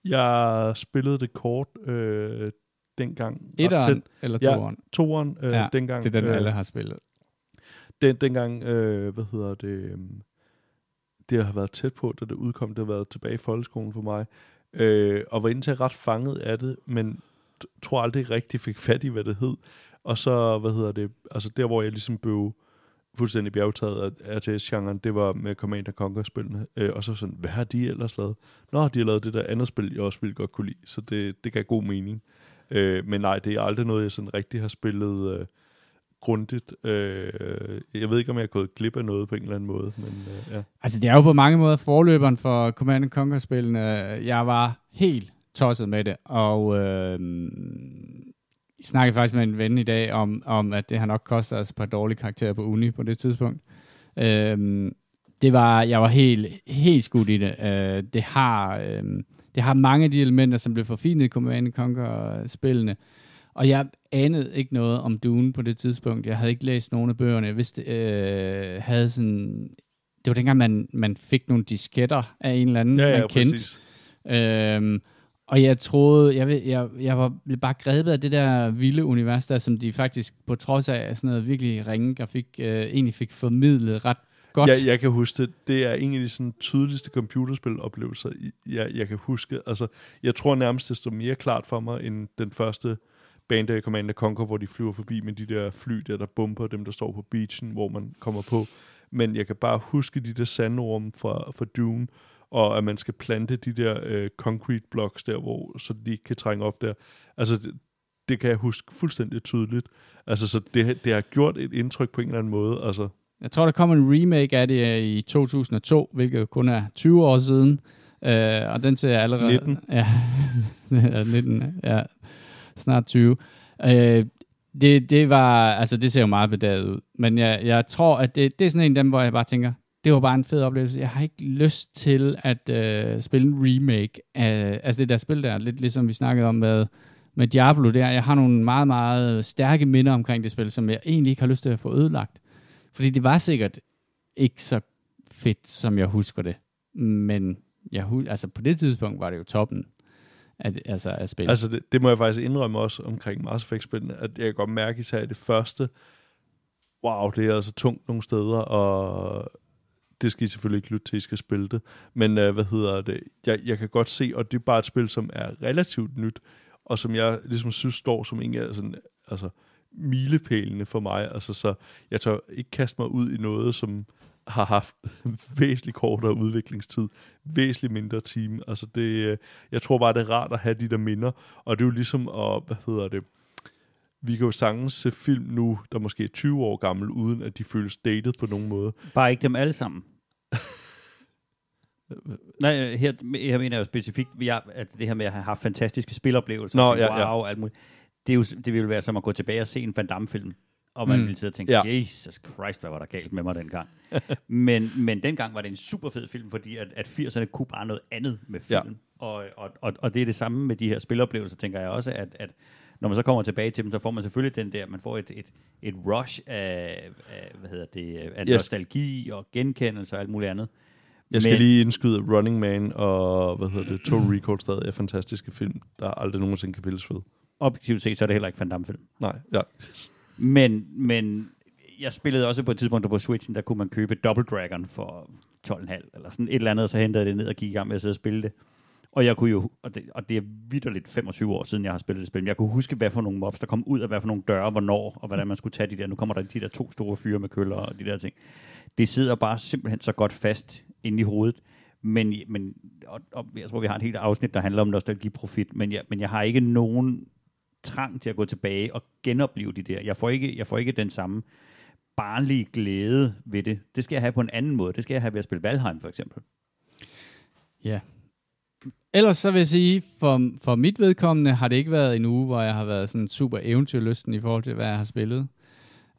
Jeg spillede det kort øh, dengang. Etteren eller Ja, toeren? Toeren øh, Ja, dengang. Det er den, øh, alle har spillet. Den, dengang, øh, hvad hedder det, øh, det har været tæt på, da det udkom, det har været tilbage i folkeskolen for mig, øh, og var indtil ret fanget af det, men tror aldrig rigtig fik fat i, hvad det hed. Og så, hvad hedder det, altså der, hvor jeg ligesom blev fuldstændig bjergtaget af RTS-genren, det var med Command Conquer-spillene, øh, og så sådan, hvad har de ellers lavet? Nå, de har lavet det der andet spil, jeg også ville godt kunne lide, så det, det gav god mening. Øh, men nej, det er aldrig noget, jeg sådan rigtig har spillet øh, grundigt. Øh, jeg ved ikke, om jeg er gået glip af noget på en eller anden måde, men øh, ja. Altså, det er jo på mange måder forløberen for Command Conquer-spillene. Jeg var helt tosset med det, og øh, snakkede faktisk med en ven i dag om, om at det har nok kostet os et par dårlige karakterer på uni på det tidspunkt. Øh, det var, jeg var helt, helt skudt i det. Øh, det, har, øh, det har mange af de elementer, som blev forfinet i Command Conquer-spillene, og jeg anede ikke noget om Dune på det tidspunkt. Jeg havde ikke læst nogen af bøgerne. Jeg vidste, øh, havde sådan... Det var dengang, man, man fik nogle disketter af en eller anden, Ja, ja, man kendte. præcis. Øhm, og jeg troede, jeg, ved, jeg, jeg var bare grebet af det der vilde univers der, som de faktisk, på trods af sådan noget virkelig ringe grafik, øh, egentlig fik formidlet ret godt. Jeg, jeg kan huske det. Det er en af de sådan, tydeligste computerspiloplevelser, jeg, jeg kan huske. Altså, jeg tror nærmest, det står mere klart for mig, end den første bane, der i Conquer, hvor de flyver forbi med de der fly, der, der bomber dem, der står på beachen, hvor man kommer på. Men jeg kan bare huske de der sandrum fra, fra Dune, og at man skal plante de der øh, concrete blocks der, hvor, så de ikke kan trænge op der. Altså, det, det kan jeg huske fuldstændig tydeligt. Altså, så det, det har gjort et indtryk på en eller anden måde. Altså, Jeg tror, der kom en remake af det øh, i 2002, hvilket kun er 20 år siden. Øh, og den ser jeg allerede... 19. Ja, ja, 19, ja, snart 20. Øh, det, det var, altså det ser jo meget bedaget ud. Men jeg, jeg tror, at det, det er sådan en af dem, hvor jeg bare tænker, det var bare en fed oplevelse. Jeg har ikke lyst til at øh, spille en remake af altså det der spil der, lidt ligesom vi snakkede om med, med Diablo der. Jeg har nogle meget, meget stærke minder omkring det spil, som jeg egentlig ikke har lyst til at få ødelagt. Fordi det var sikkert ikke så fedt, som jeg husker det. Men jeg, altså på det tidspunkt var det jo toppen af, altså af spille. Altså, det, det må jeg faktisk indrømme også omkring Mass Effect-spillene, at jeg kan godt mærke især i det første, wow, det er altså tungt nogle steder, og det skal I selvfølgelig ikke lytte til, I skal spille det. Men øh, hvad hedder det? Jeg, jeg kan godt se, og det er bare et spil, som er relativt nyt, og som jeg ligesom synes står som en af sådan, altså, milepælene for mig. Altså, så jeg tør ikke kaste mig ud i noget, som har haft væsentligt kortere udviklingstid, væsentligt mindre time. Altså det, øh, jeg tror bare, det er rart at have de der minder, og det er jo ligesom at, hvad hedder det, vi kan jo sagtens se film nu, der måske er 20 år gammel, uden at de føles dated på nogen måde. Bare ikke dem alle sammen. Nej, her, jeg mener jo specifikt, jeg, at det her med at have haft fantastiske spiloplevelser, Nå, og tænke, ja, ja. wow, alt muligt, det, er jo, det ville være som at gå tilbage og se en Van Damme-film, og man Mm. ville sidde og tænke, Ja. ja. Jesus Christ, hvad var der galt med mig dengang. men, men dengang var det en super fed film, fordi at, at 80'erne kunne bare noget andet med Ja. film. Og, og, og, og det er det samme med de her spiloplevelser, tænker jeg også, at, at når man så kommer tilbage til dem, så får man selvfølgelig den der, man får et, et, et rush af, af, hvad hedder det, af Yes. nostalgi og genkendelse og alt muligt andet. Jeg skal Men- lige indskyde, Running Man og hvad hedder det, Total Recall stadig er fantastiske film, der aldrig nogensinde kan pilles ved. Objektivt set, så er det heller ikke Van Damme-film. Nej, ja. Men, men jeg spillede også på et tidspunkt, på Switchen, der kunne man købe Double Dragon for 12,5 eller sådan et eller andet, og så hentede jeg det ned og gik i gang med at sidde og spille det. Og jeg kunne jo, og det, og det er vidderligt 25 år siden, jeg har spillet det spil, men jeg kunne huske, hvad for nogle mobs, der kom ud af hvad for nogle døre, hvornår, og hvordan man skulle tage de der. Nu kommer der de der to store fyre med køller og de der ting. Det sidder bare simpelthen så godt fast inde i hovedet. Men, men og, og jeg tror, vi har et helt afsnit, der handler om nostalgiprofit, men jeg, men jeg har ikke nogen trang til at gå tilbage og genopleve de der. Jeg får ikke, jeg får ikke den samme barnlige glæde ved det. Det skal jeg have på en anden måde. Det skal jeg have ved at spille Valheim, for eksempel. Ja. Ellers så vil jeg sige, for, for mit vedkommende har det ikke været en uge, hvor jeg har været sådan super eventyrlysten i forhold til, hvad jeg har spillet.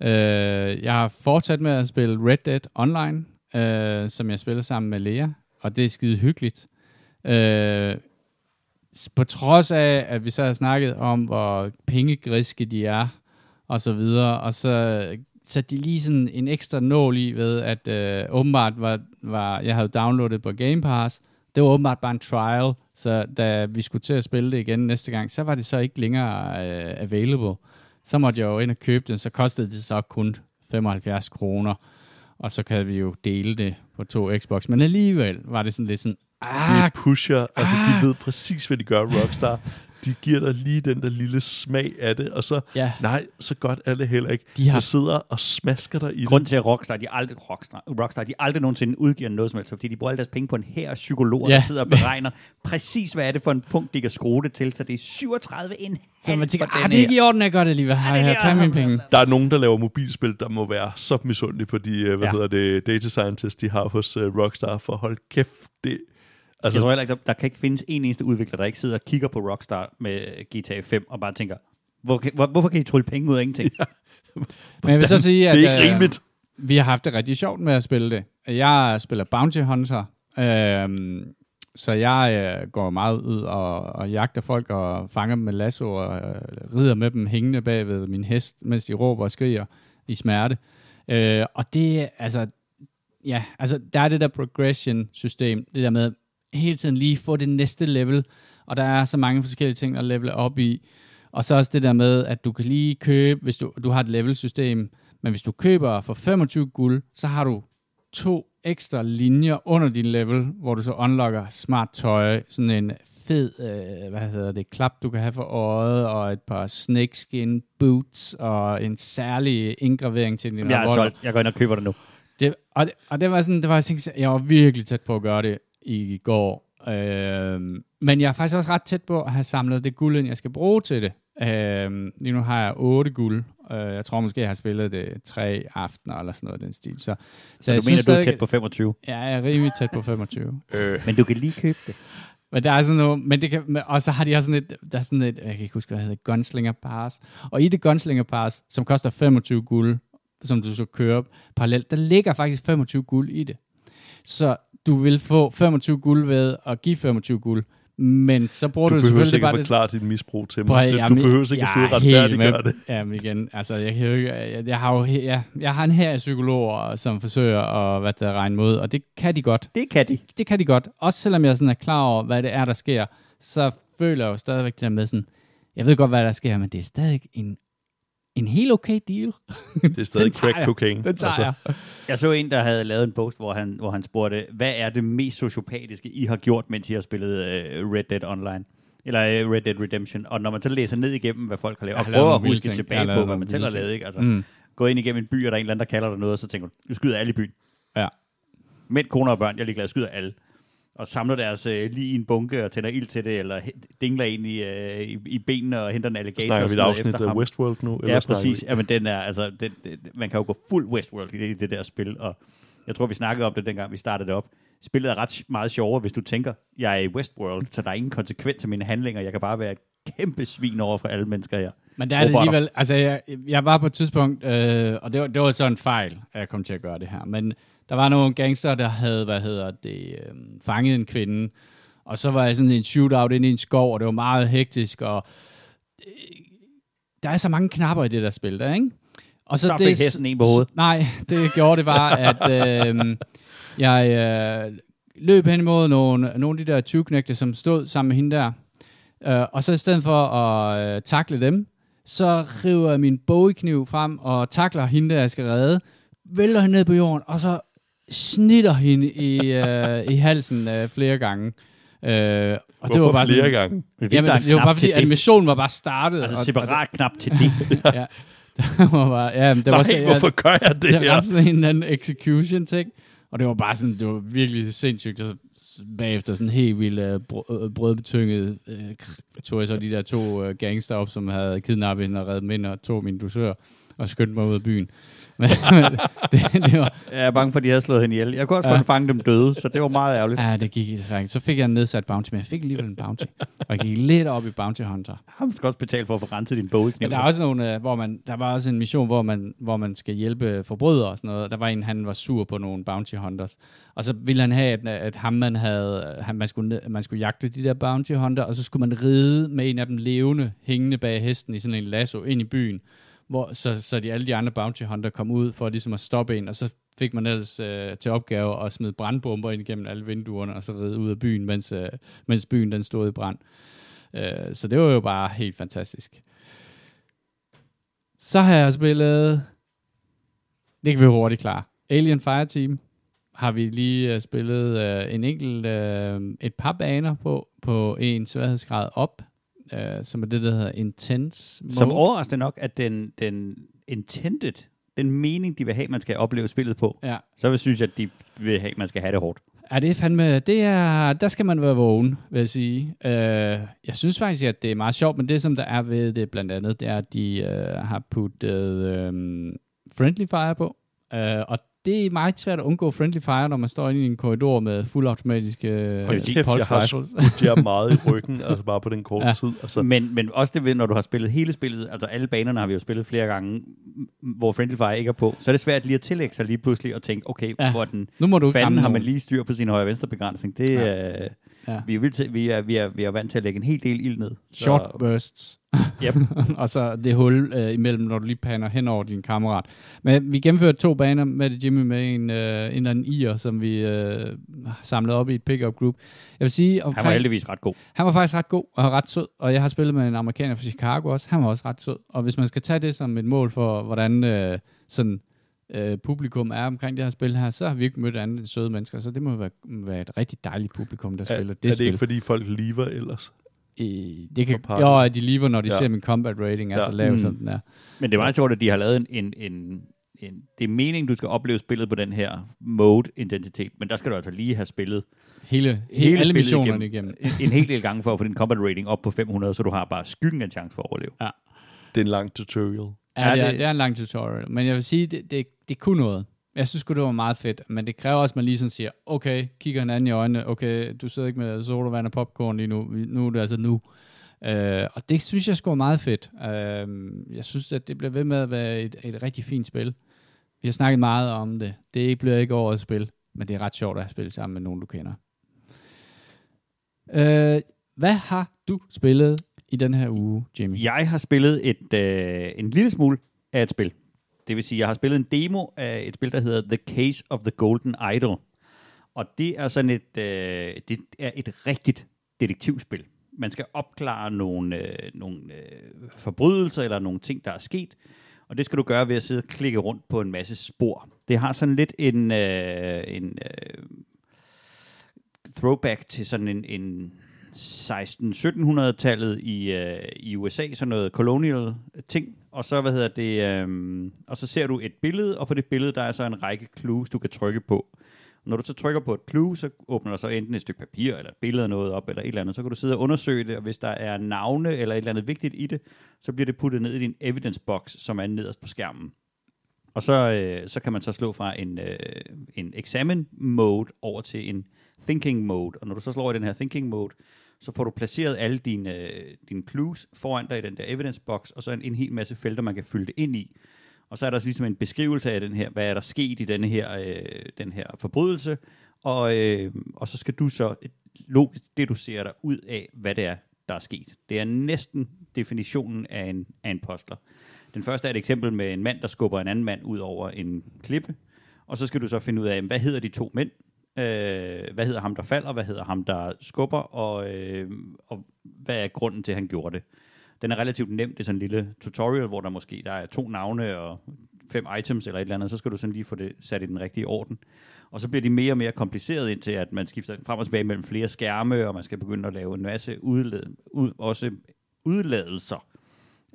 Øh, jeg har fortsat med at spille Red Dead Online, øh, som jeg spiller sammen med Lea, og det er skide hyggeligt. Øh, på trods af, at vi så har snakket om, hvor pengegriske de er, og så videre, og så satte de lige sådan en ekstra nål i ved, at øh, åbenbart var, var, jeg havde downloadet på Game Pass, det var åbenbart bare en trial, så da vi skulle til at spille det igen næste gang, så var det så ikke længere øh, available. Så måtte jeg jo ind og købe den, så kostede det så kun 75 kroner, og så kan vi jo dele det på to Xbox. Men alligevel var det sådan lidt sådan, ah, De pusher, altså Ah. de ved præcis, hvad de gør, Rockstar. De giver dig lige den der lille smag af det, og så, ja, nej, så godt er det heller ikke. de har Du sidder og smasker dig i det. Grunden til, at Rockstar, de aldrig, Rockstar, Rockstar, de aldrig nogensinde udgiver noget som helst, fordi de bruger alle deres penge på en her af psykologer, Ja. der sidder og beregner præcis, hvad er det for en punkt, de kan skrue det til, så det er 37 en så man tænker, ah, det er ikke i orden, jeg gør det alligevel. Det er jeg det, jeg- mine penge? Der er nogen, der laver mobilspil, der må være så misundelige på de, øh, hvad ja. hedder det, data scientists, de har hos uh, Rockstar, for hold kæft, det... Altså, Jeg tror heller ikke, der, der kan ikke findes en eneste udvikler, der ikke sidder og kigger på Rockstar med GTA 5 og bare tænker, hvor, hvor, hvorfor kan I trylle penge ud af ingenting? Men jeg vil så sige, at det er ikke øh, vi har haft det rigtig sjovt med at spille det. Jeg spiller Bounty Hunter, øhm, så jeg øh, går meget ud og, og jagter folk og fanger dem med lasso og øh, rider med dem hængende bag ved min hest, mens de råber og skriger i smerte. Øh, og det, altså, ja, altså, der er det der progression-system, det der med hele tiden lige få det næste level, og der er så mange forskellige ting at levele op i. Og så også det der med, at du kan lige købe, hvis du, du har et level-system, men hvis du køber for 25 guld, så har du to ekstra linjer under din level, hvor du så unlocker smart tøj, sådan en fed, øh, hvad hedder det, klap, du kan have for øjet, og et par snakeskin boots, og en særlig indgravering til din Jeg er revolver. solgt. Jeg går ind og køber det nu. Det, og, det, og det var sådan, det var, jeg, tænkte, jeg var virkelig tæt på at gøre det i går. Øhm, men jeg er faktisk også ret tæt på at have samlet det guld, jeg skal bruge til det. Øhm, lige nu har jeg 8 guld. Øh, jeg tror måske, jeg har spillet det tre aftener eller sådan noget den stil. Så, så, Så jeg du mener, du er tæt på 25. Ja, jeg er rimelig tæt på 25. Øh, Men du kan lige købe det. Men der er sådan noget, men det kan, og så har de også sådan et, der er sådan et, jeg kan ikke huske, hvad det hedder, Gunslinger Pass. Og i det Gunslinger Pass, som koster 25 guld, som du så kører parallelt, der ligger faktisk 25 guld i det. Så du vil få 25 guld ved at give 25 guld, men så bruger du du, behøver selvfølgelig ikke bare at det. forklare dit misbrug til Prøv mig. at- Det- jamen, Du behøver ikke at sidde retfærdiggøre med- det. Jamen igen, altså jeg, kan jo ikke, jeg, jeg har jo jeg, jeg har en her af psykologer, som forsøger at hvad der regne mod, og det kan de godt Det kan de. det kan de godt. Også selvom jeg sådan er klar over, hvad det er, der sker, så føler jeg jo stadigvæk det der med sådan, jeg ved godt, hvad der sker, men det er stadig en, en helt okay deal. Det er stadig crack cocaine. Den tager altså. jeg. Jeg så en, der havde lavet en post, hvor han, hvor han spurgte, hvad er det mest sociopatiske, I har gjort, mens I har spillet uh, Red Dead Online? Eller uh, Red Dead Redemption. Og når man så læser ned igennem, hvad folk har lavet, Jeg og prøver at huske ting. Tilbage på, hvad man selv har lavet, ikke? Altså, Mm. gå ind igennem en by, og der er en eller anden, der kalder dig noget, så tænker du, du skyder alle i byen. Ja. Mænd, koner og børn, jeg er ligeglad, jeg skyder alle. Og samler deres øh, lige i en bunke og tænder ild til det, eller dingler ind i, øh, i, i benene og henter en alligator Snakker vi et afsnit af. Westworld nu? Ja, snakker præcis. vi- Jamen, den er, altså, den, den, man kan jo gå fuld Westworld i det, i det der spil, og jeg tror, vi snakkede om det, dengang vi startede det op. Spillet er ret meget sjovere, hvis du tænker, jeg er i Westworld, så der er ingen konsekvens af mine handlinger. Jeg kan bare være et kæmpe svin over for alle mennesker her. Men der er det alligevel, altså jeg, jeg var på et tidspunkt, øh, og det var, det var så en fejl, at jeg kom til at gøre det her, men der var nogle gangster, der havde, hvad hedder det, øh, fanget en kvinde, og så var jeg sådan en shootout inde i en skov, og det var meget hektisk, og øh, der er så mange knapper i det der spil der, ikke? Og Så fik hesten en på hovedet. Nej, det gjorde det bare, at øh, jeg øh, løb hen imod nogle, nogle af de der 20 som stod sammen med hende der. Øh, og så i stedet for at øh, takle dem, så river jeg min bogekniv frem og takler hende, der jeg skal redde, vælter hende ned på jorden, og så snitter hende i, øh, i halsen øh, flere gange. Øh, og Hvorfor det var bare flere sådan, gange? Men Jamen, der en det var bare fordi, animationen var bare startet. Altså og- separat knap til det. ja, det var bare, ja, det var, Nej, så- hvorfor gør jeg det det her? ramte sådan en eller anden execution ting. Og det var bare sådan, det var virkelig sindssygt. Og så bagefter sådan helt vildt uh, brød, øh, brødbetynget, uh, tog jeg så de der to uh, gangster op, som havde kidnappet hende og reddet ind og tog min dusør. og skyndte mig ud af byen. Men, det, det var, Jeg er bange for, at de havde slået hende ihjel. Jeg kunne også Ja. godt fange dem døde, så det var meget ærgerligt. ja, det gik desværre ikke. Så fik jeg en nedsat bounty, men jeg fik alligevel en bounty. Og jeg gik lidt op i Bounty Hunter. Han skal også betale for at få renset din bog i Ja, der er også nogle, øh, hvor man, der var også en mission, hvor man, hvor man skal hjælpe forbrydere og sådan noget. Der var en, han var sur på nogle bounty hunters. Og så ville han have, at, at ham, man havde, han, man, skulle, man skulle jagte de der bounty hunter, og så skulle man ride med en af dem levende, hængende bag hesten i sådan en lasso ind i byen. Hvor, så, så de, alle de andre bounty hunter kom ud for ligesom at stoppe en, og så fik man ellers øh, til opgave at smide brandbomber ind igennem alle vinduerne, og så ride ud af byen, mens, øh, mens byen den stod i brand. Øh, så det var jo bare helt fantastisk. Så har jeg spillet... Det kan vi hurtigt klare. Alien Fireteam har vi lige øh, spillet øh, en enkelt, øh, et par baner på, på en sværhedsgrad op, uh, som er det, der hedder Intense Mode. Som overraskende nok, at den, den intended, den mening, de vil have, man skal opleve spillet på, Ja. så vil synes jeg, at de vil have, man skal have det hårdt. Ja, det er fandme, det er, der skal man være vågen, vil jeg sige. Uh, jeg synes faktisk, at det er meget sjovt, men det, som der er ved det blandt andet, det er, at de uh, har puttet um, Friendly Fire på. Uh, og det er meget svært at undgå Friendly Fire, når man står inde i en korridor med fuldautomatiske uh, Hold kæft, jeg har rifles. skudt jer meget i ryggen, altså bare på den korte Ja. tid. Altså, Men, men også det ved, når du har spillet hele spillet, altså alle banerne har vi jo spillet flere gange, hvor Friendly Fire ikke er på, så er det svært lige at tillægge sig lige pludselig og tænke, okay, Ja. hvor den Nu må du fanden har man lige styr på sin højre-venstre begrænsning. Det, Ja. ja. Ja. vi, er vildt til, vi, er, vi, er, vi er vant til at lægge en hel del ild ned. Så- Short bursts. Yep. og så det hul øh, imellem, når du lige paner hen over din kammerat. Men vi gennemførte to baner med det Jimmy med en, øh, en eller anden ier, som vi øh, samlede op i et pick-up group. Jeg vil sige, Han omkring, var heldigvis ret god. han var faktisk ret god og ret sød, og jeg har spillet med en amerikaner fra Chicago også. Han var også ret sød. Og hvis man skal tage det som et mål for, hvordan øh, sådan, øh, publikum er omkring det her spil her, så har vi ikke mødt andet end søde mennesker, så det må være, være et rigtig dejligt publikum, der er, spiller er det det spil. ikke, fordi folk lever ellers? Øh, det kan, jo, at de lever, når de Ja. ser min combat rating er Ja. så lav, Mm. som den er. Men det er meget sjovt, at de har lavet en, en, en, en... Det er meningen, du skal opleve spillet på den her mode-identitet, men der skal du altså lige have spillet Hele, hele, Hele alle spillet missionerne igennem. igennem. en, en hel del gange for at få din combat rating op på 500, så du har bare skyggen af en chance for at overleve. Det er en lang tutorial. Ja, Ja, det, er, det- det er en lang tutorial, men jeg vil sige, det, det, det kunne noget. Jeg synes det var meget fedt, men det kræver også, at man lige sådan siger, okay, kigger hinanden i øjnene, okay, du sidder ikke med sodavand og popcorn lige nu, nu er det altså nu. Øh, og det synes jeg skulle meget fedt. Øh, jeg synes, at det bliver ved med at være et, et rigtig fint spil. Vi har snakket meget om det. Det bliver ikke årets spil, men det er ret sjovt at spille sammen med nogen, du kender. Øh, hvad har du spillet i den her uge, Jimmy? Jeg har spillet et, øh, en lille smule af et spil. Det vil sige, jeg har spillet en demo af et spil, der hedder The Case of the Golden Idol. Og det er sådan et, øh, det er et rigtigt detektivspil. Man skal opklare nogle, øh, nogle øh, forbrydelser eller nogle ting, der er sket. Og det skal du gøre ved at sidde og klikke rundt på en masse spor. Det har sådan lidt en, øh, en øh, throwback til sådan en, en 16-1700-tallet i, øh, i USA, sådan noget colonial ting. Og så, hvad hedder det, øh, og så ser du et billede, og på det billede, der er så en række clues, du kan trykke på. Og når du så trykker på et clue, så åbner der så enten et stykke papir, eller et billede af noget op, eller et eller andet. Så kan du sidde og undersøge det, og hvis der er navne eller et eller andet vigtigt i det, så bliver det puttet ned i din evidence box, som er nederst på skærmen. Og så, øh, så kan man så slå fra en, øh, en examine mode over til en thinking mode. Og når du så slår i den her thinking mode, så får du placeret alle dine, dine clues foran dig i den der evidence box, og så en, en hel masse felter, man kan fylde det ind i. Og så er der så ligesom en beskrivelse af den her, hvad er der sket i denne her, øh, den her forbrydelse, og, øh, og så skal du så logisk deducere dig ud af, hvad det er, der er sket. Det er næsten definitionen af en, af en postler. Den første er et eksempel med en mand, der skubber en anden mand ud over en klippe, og så skal du så finde ud af, hvad hedder de to mænd, øh, hvad hedder ham, der falder, hvad hedder ham, der skubber, og, øh, og hvad er grunden til, at han gjorde det. Den er relativt nem, det er sådan en lille tutorial, hvor der måske der er to navne og fem items eller et eller andet, så skal du sådan lige få det sat i den rigtige orden. Og så bliver de mere og mere kompliceret indtil, at man skifter frem og tilbage mellem flere skærme, og man skal begynde at lave en masse udled, ud, også udladelser,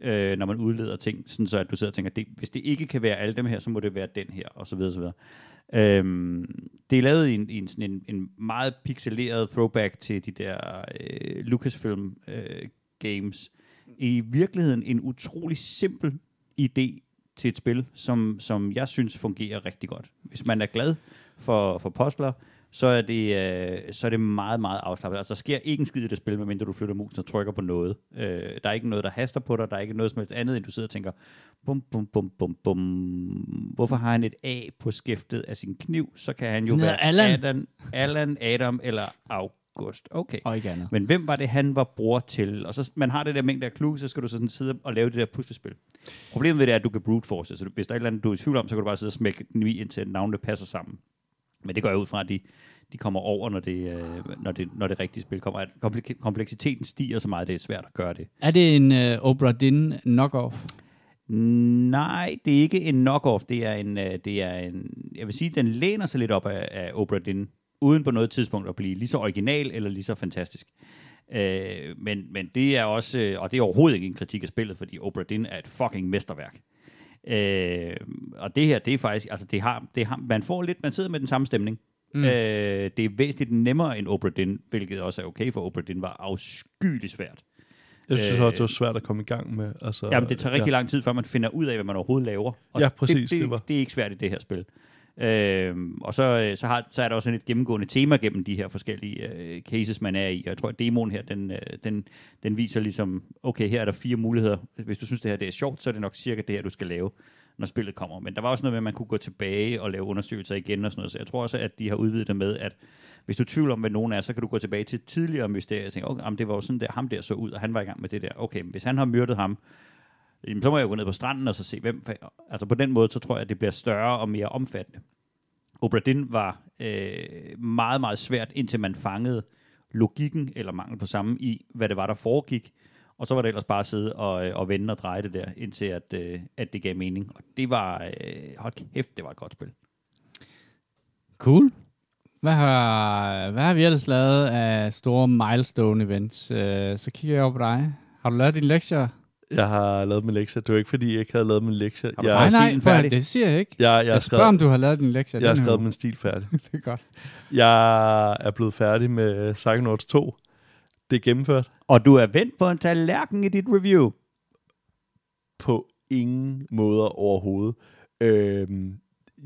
øh, når man udleder ting, sådan så at du sidder og tænker, det, hvis det ikke kan være alle dem her, så må det være den her, og så videre, så videre. Øhm, det er lavet i en, i en, sådan en, en meget pixeleret throwback til de der øh, Lucasfilm øh, games. I virkeligheden en utrolig simpel idé til et spil, som, som jeg synes fungerer rigtig godt. Hvis man er glad for, for postler, så er, det, øh, så er det meget, meget afslappet. Altså, der sker ikke en skid i det spil, medmindre du flytter musen og trykker på noget. Øh, der er ikke noget, der haster på dig. Der er ikke noget som helst andet, end du sidder og tænker, bum, bum, bum, bum, bum. Hvorfor har han et A på skæftet af sin kniv? Så kan han jo Nå, være Allan. Allan, Allan, Adam eller August. Okay. Og ikke andet. Men hvem var det, han var bror til? Og så man har det der mængde af clues, så skal du så sådan sidde og lave det der puslespil. Problemet ved det er, at du kan brute force, så hvis der er et eller andet, du er i tvivl om, så kan du bare sidde og smække den i, indtil navnene passer sammen. Men det går jeg ud fra, at de, de kommer over, når det, øh, når, det, når det rigtige spil kommer. At komplek- kompleksiteten stiger så meget, at det er svært at gøre det. Er det en uh, Obra Dinn knock-off? Nej, det er ikke en knock-off. Det er en, øh, det er en jeg vil sige, den læner sig lidt op af, af Obra Dinn, uden på noget tidspunkt at blive lige så original eller lige så fantastisk. Øh, men, men det er også, øh, og det er overhovedet ikke en kritik af spillet, fordi Obra Dinn er et fucking mesterværk. Øh, og det her, det er faktisk, altså det har, det har, man får lidt, man sidder med den samme stemning. Mm. Øh, det er væsentligt nemmere end Obra Dinn, hvilket også er okay, for Obra Dinn var afskyeligt svært. Jeg synes Øh, også, det var svært at komme i gang med. Altså, Jamen, det tager rigtig ja. lang tid, før man finder ud af, hvad man overhovedet laver. Og Ja, præcis, Det, det, det var- det er ikke svært i det her spil. Øh, og så, øh, så, har, så er der også sådan et gennemgående tema gennem de her forskellige øh, cases, man er i. Og jeg tror, at demoen her, den, øh, den, den viser ligesom, okay, her er der fire muligheder. Hvis du synes, det her det er sjovt, så er det nok cirka det her, du skal lave, når spillet kommer. Men der var også noget med, at man kunne gå tilbage og lave undersøgelser igen og sådan noget. Så jeg tror også, at de har udvidet det med, at hvis du tvivler om, hvad nogen er, så kan du gå tilbage til tidligere mysterier og tænke, okay, jamen, det var jo sådan der, ham der så ud, og han var i gang med det der. Okay, men hvis han har myrdet ham, jamen, så må jeg jo gå ned på stranden og så se, hvem... Altså på den måde, så tror jeg, at det bliver større og mere omfattende. Obradin var øh, meget, meget svært, indtil man fangede logikken, eller mangel på samme, i hvad det var, der foregik. Og så var det ellers bare at sidde og, øh, og vende og dreje det der, indtil at, øh, at det gav mening. Og det var... Øh, hold kæft, det var et godt spil. Cool. Hvad har, hvad har vi ellers lavet af store milestone events? Øh, så kigger jeg over på dig. Har du lavet dine lektier? Jeg har lavet min lektier. Det var ikke, fordi jeg ikke havde lavet min du Jeg, nej, nej, færdig? det siger jeg ikke. jeg, jeg, Jeg, spørger, skrevet, om du har lavet dine lektier. jeg har er skrevet min stil færdig. det er godt. Jeg er blevet færdig med Psychonauts 2. Det er gennemført Og du er vendt på en tallerken i dit review. på ingen måder overhovedet. Øhm,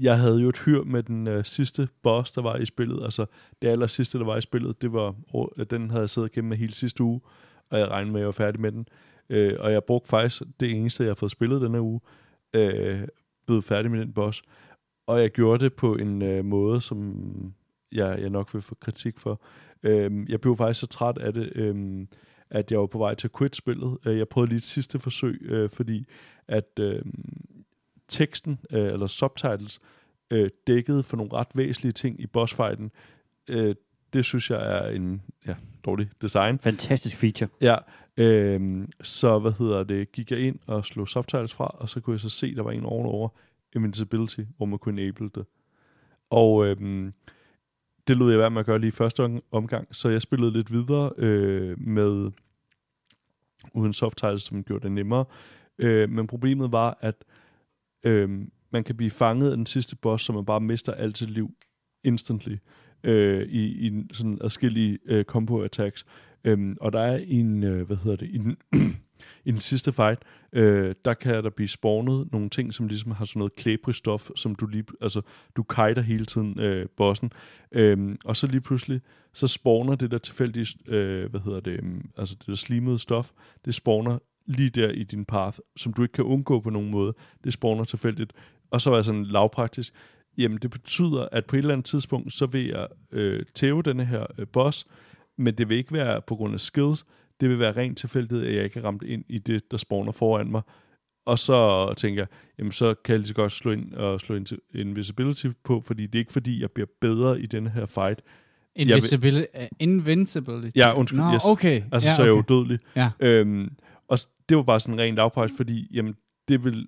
jeg havde jo et hyr med den øh, sidste boss, der var i spillet. Altså, det aller sidste, der var i spillet, det var, øh, den havde jeg siddet gennem med hele sidste uge, og jeg regnede med, at jeg var færdig med den. Øh, og jeg brugte faktisk det eneste, jeg har fået spillet den uge, øh, blev færdig med den boss. Og jeg gjorde det på en øh, måde, som jeg, jeg nok vil få kritik for. Øh, jeg blev faktisk så træt af det, øh, at jeg var på vej til at quit spillet. Øh, jeg prøvede lige et sidste forsøg, øh, fordi at øh, teksten, øh, eller subtitles, øh, dækkede for nogle ret væsentlige ting i bossfighten. Øh, det synes jeg er en ja, dårlig design. Fantastisk feature. Ja, øhm, så hvad hedder det, gik jeg ind og slog subtitles fra, og så kunne jeg så se, der var en ovenover Invincibility, hvor man kunne enable det. Og øhm, det lod jeg være med at gøre lige i første om- omgang, så jeg spillede lidt videre øh, med uden subtitles, som gjorde det nemmere. Øh, men problemet var, at øh, man kan blive fanget af den sidste boss, så man bare mister alt sit liv instantly øh, i, i sådan adskillige øh, combo attacks. Øhm, og der er en, øh, hvad hedder det, i den, i den sidste fight, øh, der kan der blive spawnet nogle ting, som ligesom har sådan noget klæbrig stof, som du lige, altså du kiter hele tiden øh, bossen. øh, og så lige pludselig, så spawner det der tilfældige, øh, hvad hedder det, øh, altså det der slimede stof, det spawner lige der i din path, som du ikke kan undgå på nogen måde. Det spawner tilfældigt. Og så var jeg sådan lavpraktisk, jamen det betyder, at på et eller andet tidspunkt, så vil jeg øh, tæve denne her øh, boss, men det vil ikke være på grund af skills, det vil være rent tilfældighed, at jeg ikke er ramt ind i det, der spawner foran mig. Og så tænker jeg, jamen så kan jeg lige så godt slå ind og slå ind invisibility på, fordi det er ikke fordi, jeg bliver bedre i denne her fight. vil- Invisibility. Uh, invincibility. Ja, undskyld, Nå, yes. okay. Altså, ja, så er jeg okay. udødelig. Ja. Øhm, og det var bare sådan en ren lavpris, fordi jamen, det vil,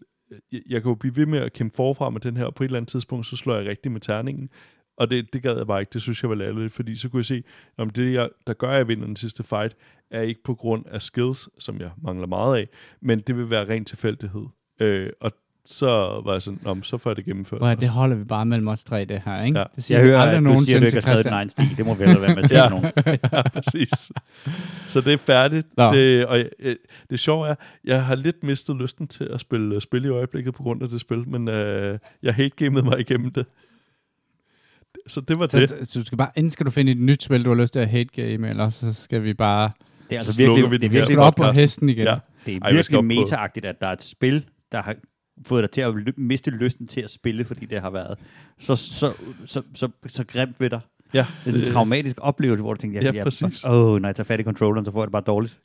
jeg, jeg kan jo blive ved med at kæmpe forfra med den her, og på et eller andet tidspunkt, så slår jeg rigtig med terningen. Og det, det gad jeg bare ikke, det synes jeg var latterligt, fordi så kunne jeg se, om det, jeg, der gør, at jeg vinder den sidste fight, er ikke på grund af skills, som jeg mangler meget af, men det vil være ren tilfældighed. Øh, og så var jeg sådan, Nå, så får jeg det gennemført. Hvor det holder vi bare mellem os tre, det her, ikke? Ja. Det siger Jeg hører, aldrig at du siger, at du ikke har skrevet egen stil. Det må vi ellers være med at sige Ja. nogen. ja, præcis. Så det er færdigt. Nå. Det, og øh, det sjove er, jeg har lidt mistet lysten til at spille øh, spil i øjeblikket på grund af det spil, men øh, jeg hate-gamede mig igennem det. Så det var det. Så, så du skal bare, enten skal du finde et nyt spil, du har lyst til at hate game, eller så skal vi bare Det er Så altså slukker virkelig, vi det er virkelig, op på hesten igen. Ja. det er virkelig meta-agtigt, at der er et spil, der har fået dig til at miste lysten til at spille, fordi det har været så, så, så, så, så grimt ved dig. Ja, Det er en traumatisk oplevelse, hvor du tænker, Ja, ja, præcis. Åh, oh, når jeg tager fat i controlleren, så får jeg det bare dårligt.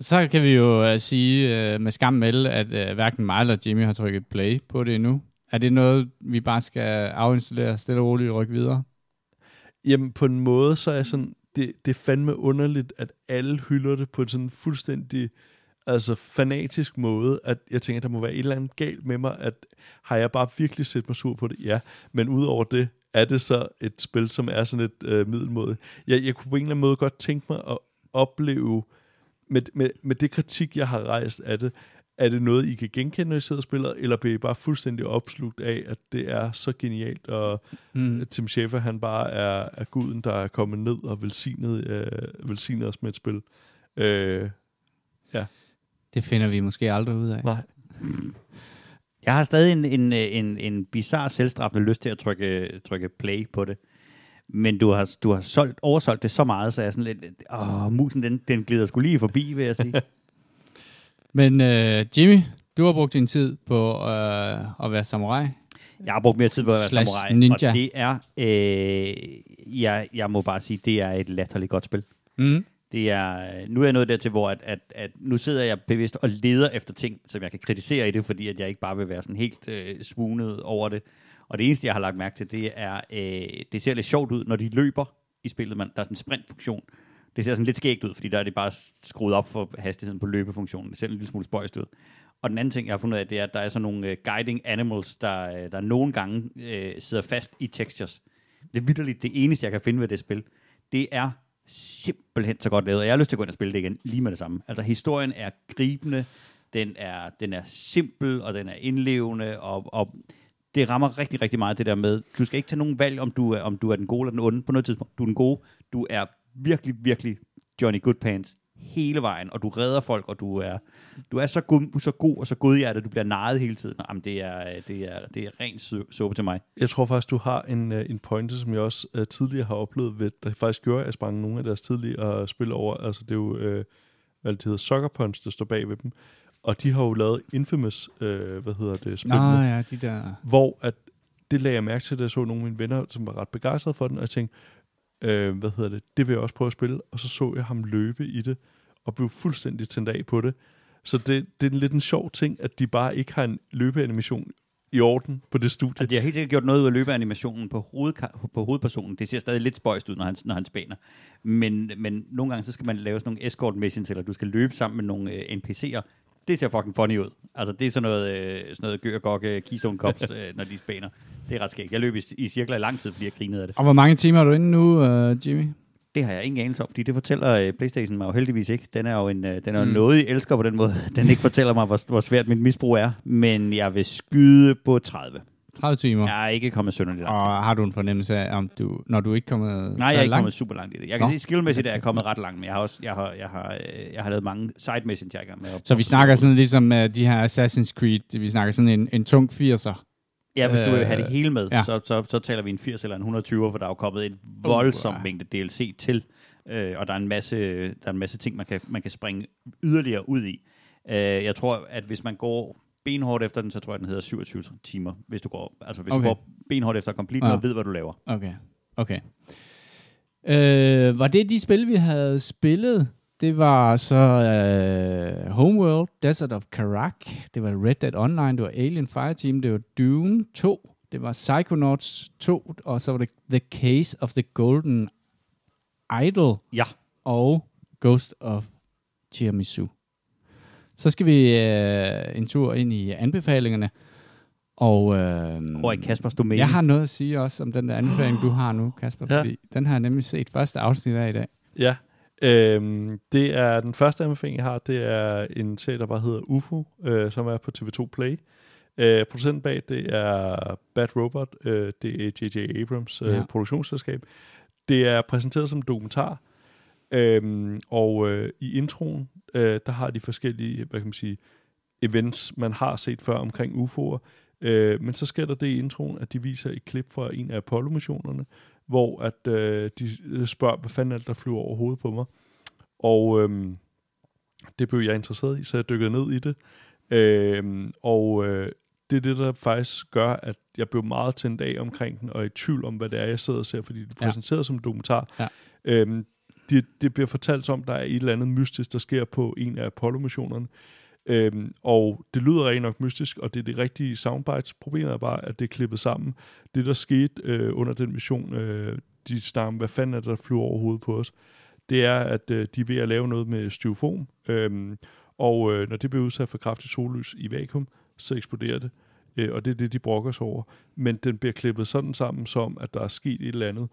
Så kan vi jo uh, sige uh, med skam melde, at uh, hverken mig eller Jimmy har trykket play på det endnu. Er det noget, vi bare skal afinstallere stille og roligt og rykke videre? Jamen, på en måde, så er sådan, det, det er fandme underligt, at alle hylder det på en sådan fuldstændig altså fanatisk måde, at jeg tænker, der må være et eller andet galt med mig, at har jeg bare virkelig set mig sur på det? Ja, men udover det, er det så et spil, som er sådan et øh, middelmåde. Jeg, jeg kunne på en eller anden måde godt tænke mig at opleve, med, med, med det kritik, jeg har rejst af det, er det noget, I kan genkende, når I sidder og spiller, eller bliver I bare fuldstændig opslugt af, at det er så genialt, og Mm. Tim Schafer, han bare er, er guden, der er kommet ned og velsignet, øh, velsignet os med et spil. Øh, Det finder vi måske aldrig ud af. nej. Jeg har stadig en, en, en, en bizarre selvstraffende lyst til at trykke, trykke play på det. Men du har, du har solgt, oversolgt det så meget, så jeg er sådan lidt, åh, musen den, den glider sgu lige forbi, vil jeg sige. Men uh, Jimmy, du har brugt din tid på uh, at være samurai. Jeg har brugt mere tid på at være Slash samurai, ninja. og det er, øh, jeg, jeg må bare sige, det er et latterligt godt spil. Mm. Det er, øh, nu er jeg nået dertil, hvor at, at, at nu sidder jeg bevidst og leder efter ting, som jeg kan kritisere i det, fordi at jeg ikke bare vil være sådan helt øh, svoonet over det. Og det eneste, jeg har lagt mærke til, det er, øh, det ser lidt sjovt ud, når de løber i spillet. Man, der er sådan en sprintfunktion. Det ser sådan lidt skægt ud, fordi der er det bare skruet op for hastigheden på løbefunktionen. Det ser en lille smule spøjst ud. Og den anden ting, jeg har fundet ud af, det er, at der er sådan nogle øh, guiding animals, der, øh, der nogle gange øh, sidder fast i textures. Det er vidderligt det eneste, jeg kan finde ved det spil. Det er simpelthen så godt lavet, og jeg har lyst til at gå ind og spille det igen, lige med det samme. Altså, historien er gribende, den er, den er simpel, og den er indlevende, og, og det rammer rigtig, rigtig meget det der med, du skal ikke tage nogen valg, om du er, om du er den gode eller den onde på noget tidspunkt. Du er den gode, du er virkelig, virkelig Johnny Goodpants hele vejen, og du redder folk, og du er, du er så, god, så god og så godhjertet, du bliver narret hele tiden. Jamen, det er, det er, det er rent su- suppe til mig. Jeg tror faktisk, du har en, øh, en pointe, som jeg også uh, tidligere har oplevet, ved, der faktisk gjorde, at jeg sprang nogle af deres tidligere spil over. Altså, det er jo, uh, hvad det hedder, Sucker Punch, der står bag ved dem. Og de har jo lavet Infamous, uh, hvad hedder det, spil. Nå ja, de der... hvor at det lagde jeg mærke til, da jeg så nogle af mine venner, som var ret begejstrede for den, og jeg tænkte, øh, hvad hedder det, det vil jeg også prøve at spille, og så så jeg ham løbe i det, og blev fuldstændig tændt af på det. Så det, det er lidt en sjov ting, at de bare ikke har en løbeanimation i orden på det studie. Og de har helt sikkert gjort noget ud af løbeanimationen på, hoved, på hovedpersonen. Det ser stadig lidt spøjst ud, når han, når han spænder. Men, men nogle gange så skal man lave sådan nogle escort missions, eller du skal løbe sammen med nogle øh, NPC'er. Det ser fucking funny ud. Altså, det er sådan noget, øh, sådan noget gør gok øh, Keystone Cops, øh, når de spænder. Det er ret skægt. Jeg løb i, i cirkler i lang tid, fordi jeg grinede af det. Og hvor mange timer er du inde nu, uh, Jimmy? Det har jeg ingen anelse om, fordi det fortæller øh, Playstation mig jo heldigvis ikke. Den er jo, en, øh, den er mm. noget, jeg elsker på den måde. Den ikke fortæller mig, hvor, hvor svært mit misbrug er. Men jeg vil skyde på 30. 30 timer. Jeg er ikke kommet sønderligt langt. Og har du en fornemmelse af, om du, når du ikke er kommet Nej, jeg er ikke langt? kommet super langt i det. Jeg kan Nå. sige, skillmæssigt er jeg kommet ret langt, men jeg har også jeg har, jeg har, øh, jeg har lavet mange side missions, jeg er med. Så vi snakker sådan ligesom uh, de her Assassin's Creed, vi snakker sådan en, en tung 80'er. Ja, hvis du vil have øh, det hele med, ja. ja. så, så, så taler vi en 80 eller en 120, for der er jo kommet en voldsom Uh. mængde DLC til, øh, og der er en masse, der er en masse ting, man kan, man kan springe yderligere ud i. Øh, jeg tror, at hvis man går benhårdt efter den, så tror jeg, den hedder 27 timer, hvis du går, altså hvis Okay. du går benhårdt efter complete Ja. ja. og ved, hvad du laver. Okay, okay. Øh, var det de spil, vi havde spillet? Det var så øh, Homeworld, Desert of Karak, det var Red Dead Online, det var Alien Fireteam, det var Dune 2, det var Psychonauts 2, og så var det The Case of the Golden Idol Ja, og Ghost of Tiramisu. Så skal vi øh, en tur ind i anbefalingerne. Og øh, over i Kaspers domæne. jeg har noget at sige også om den der anbefaling, du har nu, Kasper, Ja. fordi den har jeg nemlig set første afsnit af i dag. Ja, øhm, det er den første anbefaling, jeg har, det er en serie, der bare hedder UFO, øh, som er på TV2 Play. Øh, producenten bag, det er Bad Robot, øh, det er J.J. Abrams øh, Ja. ja. produktionsselskab. Det er præsenteret som dokumentar, øhm, og øh, i introen, øh, der har de forskellige, hvad kan man sige, events, man har set før omkring UFO'er. Øh, men så sker der det i introen, at de viser et klip fra en af Apollo-missionerne, hvor at øh, de spørger, hvad fanden er det, der flyver over hovedet på mig? Og øhm, det blev jeg interesseret i, så jeg dykkede ned i det. Øhm, og øh, det er det, der faktisk gør, at jeg blev meget tændt af omkring den, og i tvivl om, hvad det er, jeg sidder og ser, fordi det er Ja. præsenteret som en dokumentar. Ja. Øhm, det, det bliver fortalt som, der er et eller andet mystisk, der sker på en af Apollo-missionerne. Øhm, og det lyder rent nok mystisk, og det er det rigtige soundbites. Problemet er bare, at det er klippet sammen. Det, der skete øh, under den mission, øh, de snakker hvad fanden er det, der flyver over hovedet på os, det er, at øh, de er ved at lave noget med styrofoam, øhm, og øh, når det bliver udsat for kraftigt sollys i vakuum, så eksploderer det, øh, og det er det, de brokker sig over. Men den bliver klippet sådan sammen, som at der er sket et eller andet,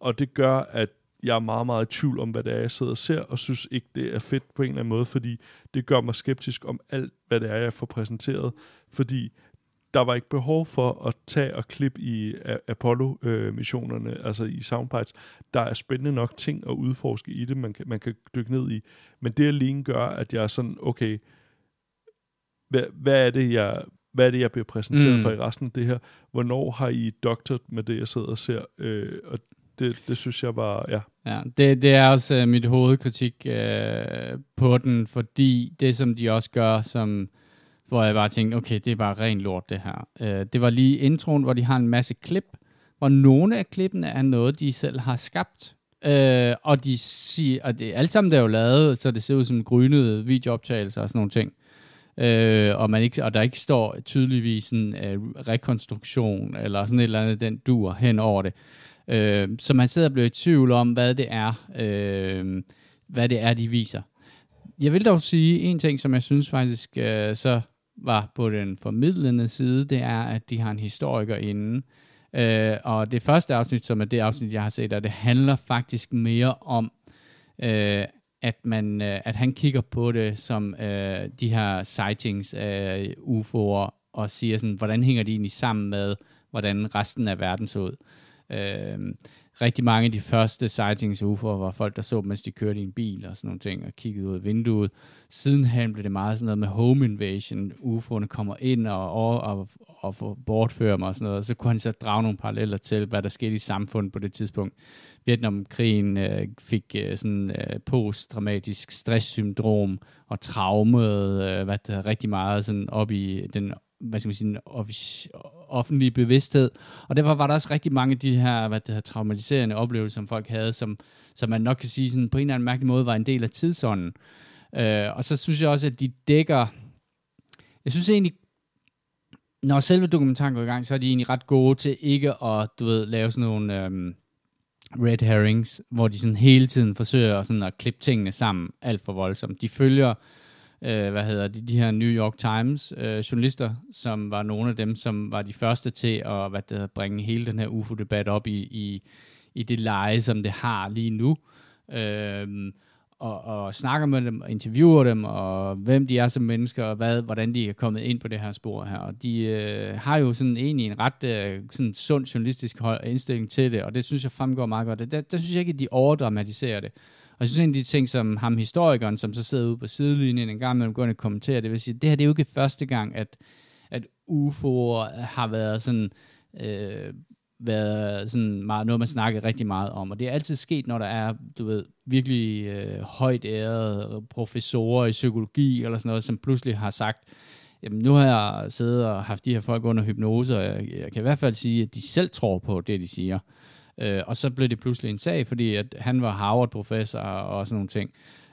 og det gør, at jeg er meget, meget i tvivl om, hvad det er, jeg sidder og ser, og synes ikke, det er fedt på en eller anden måde, fordi det gør mig skeptisk om alt, hvad det er, jeg får præsenteret, fordi der var ikke behov for at tage og klippe i Apollo-missionerne, altså i soundbites. Der er spændende nok ting at udforske i det, man kan, man kan dykke ned i. Men det alene gør, at jeg er sådan, okay, hvad, hvad er det, jeg hvad er det, jeg bliver præsenteret Mm. for i resten af det her? Hvornår har I doktoret med det, jeg sidder og ser? Øh, og det, det synes jeg var, ja. Ja, det, det er også øh, mit hovedkritik øh, på den, fordi det, som de også gør, som, hvor jeg bare tænkte, okay, det er bare ren lort, det her. Øh, det var lige introen, hvor de har en masse klip, hvor nogle af klippene er noget, de selv har skabt. Øh, og de siger, og det, alt sammen det er jo lavet, så det ser ud som grynede videooptagelser og sådan nogle ting. Øh, og, man ikke, og der ikke står tydeligvis en øh, rekonstruktion eller sådan et eller andet, den dur hen over det. Øh, så man sidder og bliver i tvivl om, hvad det er, øh, hvad det er, de viser. Jeg vil dog sige en ting, som jeg synes faktisk øh, så var på den formidlende side, det er, at de har en historiker inde. Øh, og det første afsnit, som er det afsnit, jeg har set, der det handler faktisk mere om, øh, at man, øh, at han kigger på det som øh, de her sightings af UFO'er, og siger sådan, hvordan hænger de egentlig sammen med, hvordan resten af verden så ud. Øh, Øh, rigtig mange af de første sightings af UFO'er var folk, der så, mens de kørte i en bil og sådan nogle ting, og kiggede ud af vinduet. Sidenhen blev det meget sådan noget med home invasion. UFO'erne kommer ind og, og, og, og får bortfører mig og sådan noget. Og så kunne han så drage nogle paralleller til, hvad der skete i samfundet på det tidspunkt. Vietnamkrigen øh, fik øh, sådan øh, posttraumatisk stresssyndrom og traumet, øh, hvad der rigtig meget sådan op i den hvad skal man sige, offentlige bevidsthed. Og derfor var der også rigtig mange af de her, hvad det her, traumatiserende oplevelser, som folk havde, som, som man nok kan sige sådan, på en eller anden mærkelig måde var en del af tidsånden. Øh, og så synes jeg også, at de dækker... Jeg synes egentlig, når selve dokumentaren går i gang, så er de egentlig ret gode til ikke at, du ved, lave sådan nogle Øh, red herrings, hvor de sådan hele tiden forsøger sådan at klippe tingene sammen alt for voldsomt. De følger, øh, øh, hvad hedder de, de her New York Times øh, journalister, som var nogle af dem, som var de første til at hvad det hedder, bringe hele den her UFO-debat op i, i, i det leje, som det har lige nu. Øh, og, og snakker med dem, og interviewer dem, og hvem de er som mennesker, og hvad, hvordan de er kommet ind på det her spor her. Og de øh, har jo sådan egentlig en ret øh, sådan sund journalistisk indstilling til det, og det synes jeg fremgår meget godt. Der, der synes jeg ikke, at de overdramatiserer det. Og jeg synes en af de ting, som ham historikeren, som så sidder ude på sidelinjen en gang imellem, går ind og kommenterer, det vil sige, det her det er jo ikke første gang, at, at UFO'er har været sådan... Øh, været sådan meget, noget, man snakker rigtig meget om. Og det er altid sket, når der er, du ved, virkelig øh, højt ærede professorer i psykologi eller sådan noget, som pludselig har sagt, jamen nu har jeg siddet og haft de her folk under hypnose, og jeg, jeg kan i hvert fald sige, at de selv tror på det, de siger. Øh, og så blev det pludselig en sag, fordi at han var Harvard-professor og sådan nogle ting.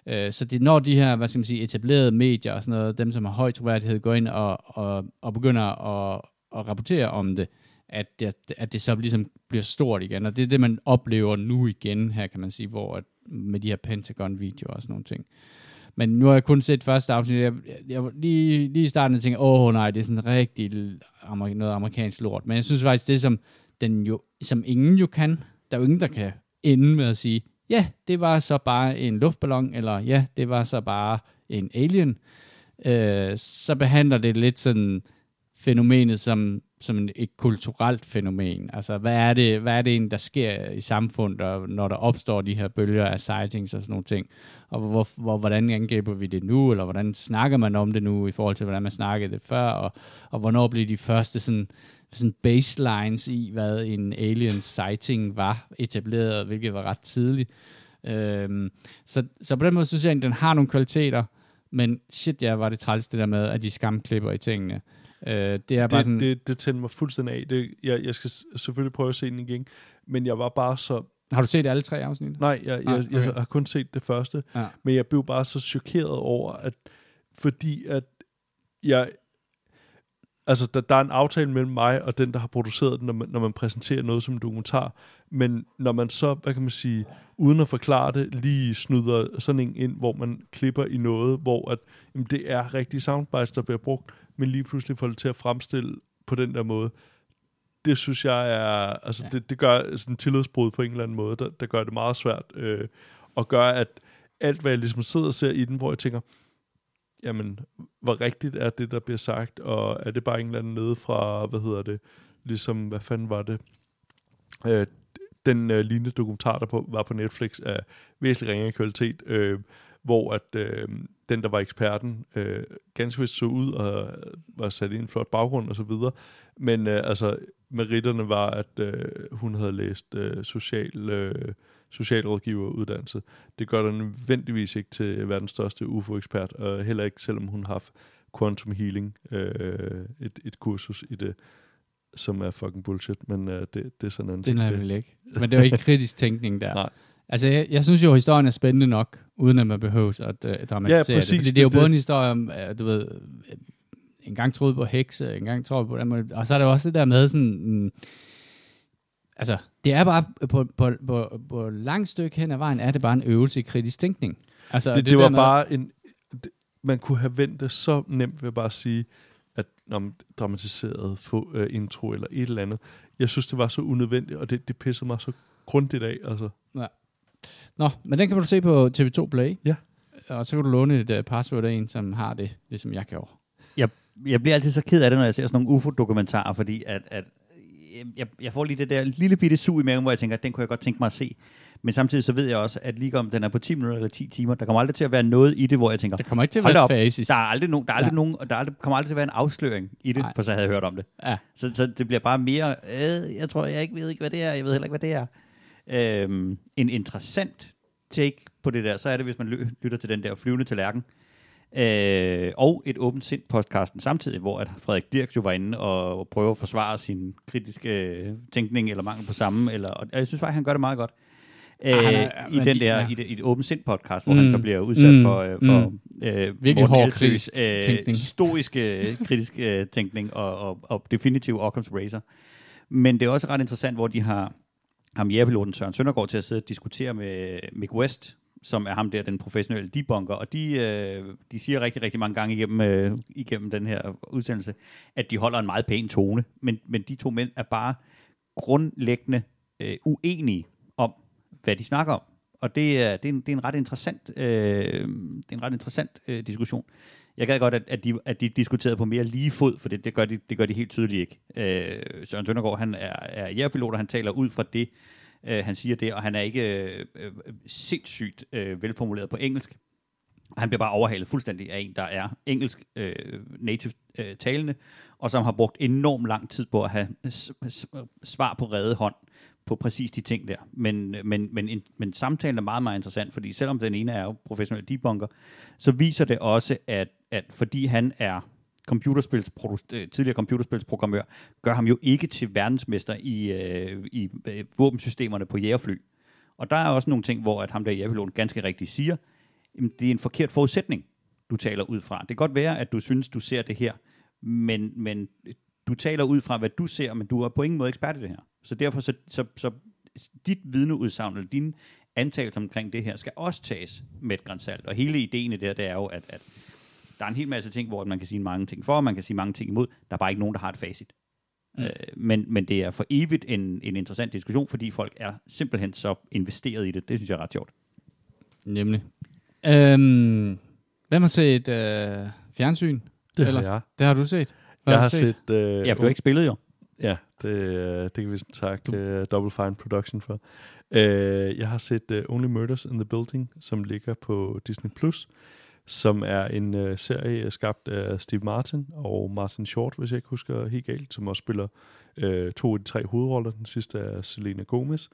Øh, så det når de her, hvad skal man sige, etablerede medier og sådan noget, dem som har høj troværdighed, går ind og, og, og begynder at, at rapportere om det, at det, at det så ligesom bliver stort igen. Og det er det, man oplever nu igen her, kan man sige, hvor at, med de her Pentagon-videoer og sådan nogle ting. Men nu har jeg kun set første afsnit. Jeg, jeg, jeg lige, lige i starten tænkte, åh oh, nej, det er sådan rigtig amer, noget amerikansk lort. Men jeg synes faktisk, det som, den jo, som ingen jo kan, der er jo ingen, der kan ende med at sige, ja, det var så bare en luftballon, eller ja, det var så bare en alien. Øh, så behandler det lidt sådan fænomenet som, som et kulturelt fænomen. Altså, hvad er, det, hvad er det egentlig, der sker i samfundet, når der opstår de her bølger af sightings og sådan nogle ting? Og hvor, hvor, hvordan angriber vi det nu, eller hvordan snakker man om det nu, i forhold til, hvordan man snakkede det før, og, og hvornår bliver de første sådan, sådan baselines i, hvad en alien sighting var etableret, hvilket var ret tidligt. Øhm, så, så på den måde synes jeg, at den har nogle kvaliteter, men shit, ja, var det træls det der med, at de skamklipper i tingene. Øh, det er bare det, sådan... det, det tænder mig fuldstændig af. Det, jeg, jeg skal selvfølgelig prøve at se den igen, men jeg var bare så... Har du set alle tre afsnit? Nej, jeg, jeg, Ah, okay. jeg har kun set det første, Ja. men jeg blev bare så chokeret over, at fordi at jeg... Altså, der, der er en aftale mellem mig og den, der har produceret den, når man, når man præsenterer noget som en dokumentar. Men når man så, hvad kan man sige, uden at forklare det, lige snyder sådan en ind, hvor man klipper i noget, hvor at, jamen, det er rigtige soundbites, der bliver brugt, men lige pludselig får det til at fremstille på den der måde. Det synes jeg er, altså Ja. ja. det, det gør sådan en tillidsbrud på en eller anden måde, der, der gør det meget svært, øh, og gør, at alt, hvad jeg ligesom sidder og ser i den, hvor jeg tænker, jamen, hvor rigtigt er det, der bliver sagt, og er det bare en eller anden nede fra, hvad hedder det, ligesom, hvad fanden var det, øh, den øh, lignende dokumentar, der på, var på Netflix, af væsentlig ringere kvalitet, øh, hvor at øh, den, der var eksperten, øh, ganske vist så ud og var sat i en flot baggrund og så videre, men øh, altså, meritterne var, at øh, hun havde læst øh, social, øh, socialrådgiveruddannelse. Det gør der nødvendigvis ikke til verdens største UFO-ekspert, og heller ikke, selvom hun har haft quantum healing, øh, et, et kursus i det, som er fucking bullshit, men øh, det, det er sådan en Den er vel ikke. Men det er jo ikke kritisk tænkning der. Nej. Altså, jeg, jeg synes jo, at historien er spændende nok, uden at man behøver at uh, dramatisere Ja, præcis, det. Fordi det er jo det- både det- en historie om, uh, du ved, øh, en gang troede på hekse, en gang troede på. Og så er der også det der med sådan... Mm, altså, det er bare, på, på, på, på langt stykke hen ad vejen, er det bare en øvelse i kritisk tænkning. Altså, det, det, der var med- bare en... Det, man kunne have vendt det så nemt ved bare at sige, at når man dramatiseret få, uh, intro eller et eller andet. Jeg synes, det var så unødvendigt, og det, det pissede mig så grundigt af. Altså. Nå, men den kan du se på TV2 Play. Ja. Og så kan du låne et uh, password af en, som har det, ligesom jeg gjorde. Jeg bliver altid så ked af det, når jeg ser sådan nogle UFO-dokumentarer, fordi at, at jeg, jeg får lige det der lille bitte sug i maven, hvor jeg tænker, at den kunne jeg godt tænke mig at se. Men samtidig så ved jeg også, at lige om den er på 10 minutter eller 10 timer, der kommer aldrig til at være noget i det, hvor jeg tænker, Der kommer ikke til at være op. fasis. der er aldrig nogen, der er aldrig Ja. nogen, og der er aldrig, kommer aldrig til at være en afsløring i det, Nej. for så havde jeg hørt om det. Ja. Så, så det bliver bare mere, øh, jeg tror, jeg ikke ved ikke, hvad det er, jeg ved heller ikke, hvad det er. Øhm, en interessant take på det der, så er det, hvis man ly- lytter til den der flyvende til lærken. Øh, og et åbent sind podcasten samtidig, hvor at Frederik Dirk jo var inde og prøver at forsvare sin kritiske øh, tænkning eller mangel på samme. Eller, og jeg synes faktisk, han gør det meget godt. Øh, Ah, er- I den de- der, ja. i, det, i et åbent sind podcast, hvor Mm. han så bliver udsat Mm. for, øh, for Mm. øh, Virkelig hård kritisk tænkning. stoiske kritisk øh, tænkning og, og, og definitiv Occam's Razor. Men det er også ret interessant, hvor de har ham jægerpiloten Søren Søndergaard til at sidde og diskutere med Mick West, som er ham der, den professionelle debunker, og de, øh, de siger rigtig, rigtig mange gange igennem, øh, igennem den her udsendelse, at de holder en meget pæn tone, men, men de to mænd er bare grundlæggende øh, uenige om, hvad de snakker om. Og det er, det er, en, det er en ret interessant, øh, det er en ret interessant øh, diskussion. Jeg gad godt, at, at, de, at de diskuterede på mere lige fod, for det, det, gør, de, det gør de helt tydeligt ikke. Øh, Søren Søndergaard, han er, er jægerpilot, og han taler ud fra det, øh, Øh, han siger det, og han er ikke øh, øh, sindssygt øh, velformuleret på engelsk. Han bliver bare overhalet fuldstændig af en, der er engelsk øh, native øh, talende, og som har brugt enormt lang tid på at have svar på redde hånd på præcis de ting der. Men, men, men, en- men samtalen er meget, meget interessant, fordi selvom den ene er jo professionel debunker, så viser det også, at, at fordi han er computerspils, øh, tidligere computerspilsprogrammør, gør ham jo ikke til verdensmester i, øh, i øh, våbensystemerne på jægerfly. Og der er også nogle ting, hvor at ham der jægerpiloten ganske rigtigt siger, jamen, det er en forkert forudsætning, du taler ud fra. Det kan godt være, at du synes, du ser det her, men, men du taler ud fra, hvad du ser, men du er på ingen måde ekspert i det her. Så derfor, så, så, så dit vidneudsagn, eller dine antagelser omkring det her, skal også tages med et grænsalt. Og hele ideen i det her, det er jo, at, at der er en hel masse ting, hvor man kan sige mange ting for, og man kan sige mange ting imod. Der er bare ikke nogen, der har et facit. Mm. Øh, men, men det er for evigt en, en interessant diskussion, fordi folk er simpelthen så investeret i det. Det synes jeg er ret sjovt. Nemlig. Øhm, hvem har set øh, fjernsyn? Det Ellers? har jeg. Det har du set. Hvad Jeg har har du set? set... Øh, Ja, for du har ikke spillet jo. Ja, det, øh, det kan vi sådan takke uh, Double Fine Production for. Uh, jeg har set uh, Only Murders in the Building, som ligger på Disney+, Plus, som er en øh, serie skabt af Steve Martin og Martin Short, hvis jeg ikke husker helt galt, som også spiller øh, to af de tre hovedroller. Den sidste er Selena Gomez,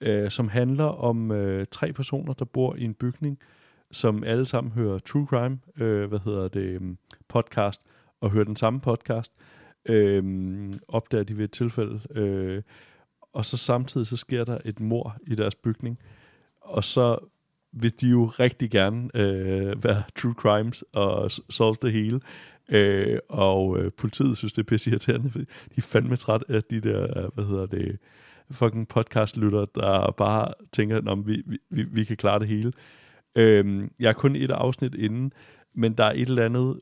øh, som handler om øh, tre personer, der bor i en bygning, som alle sammen hører True Crime, øh, hvad hedder det, øhm, podcast, og hører den samme podcast, øh, opdager de ved et tilfælde. Øh, og så samtidig så sker der et mor i deres bygning. Og så vil de jo rigtig gerne øh, være true crimes og solve det hele. Øh, og øh, politiet synes, det er pisse irriterende, fordi de er fandme træt af de der, hvad hedder det, fucking podcastlytter, der bare tænker, at vi, vi, vi, vi kan klare det hele. Øh, jeg er kun et afsnit inden, men der er et eller andet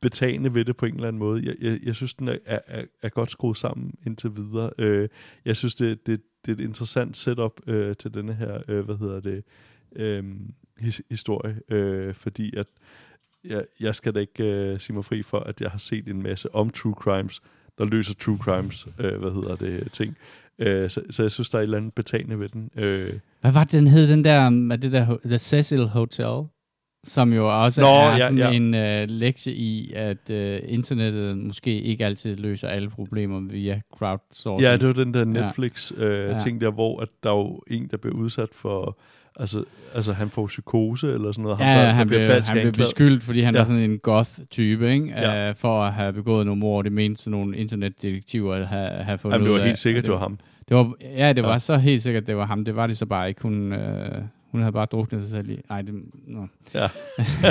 betagende ved det på en eller anden måde. Jeg, jeg, jeg synes, den er, er, er godt skruet sammen indtil videre. Øh, jeg synes, det, det, det er et interessant setup øh, til denne her, øh, hvad hedder det, øh, his, historie, øh, fordi at jeg, jeg skal da ikke øh, sige mig fri for, at jeg har set en masse om true crimes, der løser true crimes, øh, hvad hedder det, ting. Øh, så, så jeg synes, der er et eller andet betagende ved den. Øh, Hvad var det, den hed, den der, um, det der, The Cecil Hotel? Som jo også Nå, er ja, sådan ja. en øh, lektie i, at øh, internettet måske ikke altid løser alle problemer via crowdsourcing. Ja, det var den der Ja. Netflix-ting øh, Ja. ting der, hvor at der er jo en, der bliver udsat for... Altså, altså han får psykose eller sådan noget. Ja, der, ja, der han, blev, han blev beskyldt, fordi han Ja. er sådan en goth-type, ikke? Ja. Uh, for at have begået nogle mord. Det mente sådan nogle internetdetektiver at have, have fundet Jamen, det ud var af. helt sikkert, det var ham. Det var, ja, det var Ja. så helt sikkert, det var ham. Det var det så bare ikke. Hun, øh, hun havde bare druknet sig selv i. Nej, det... No. Ja.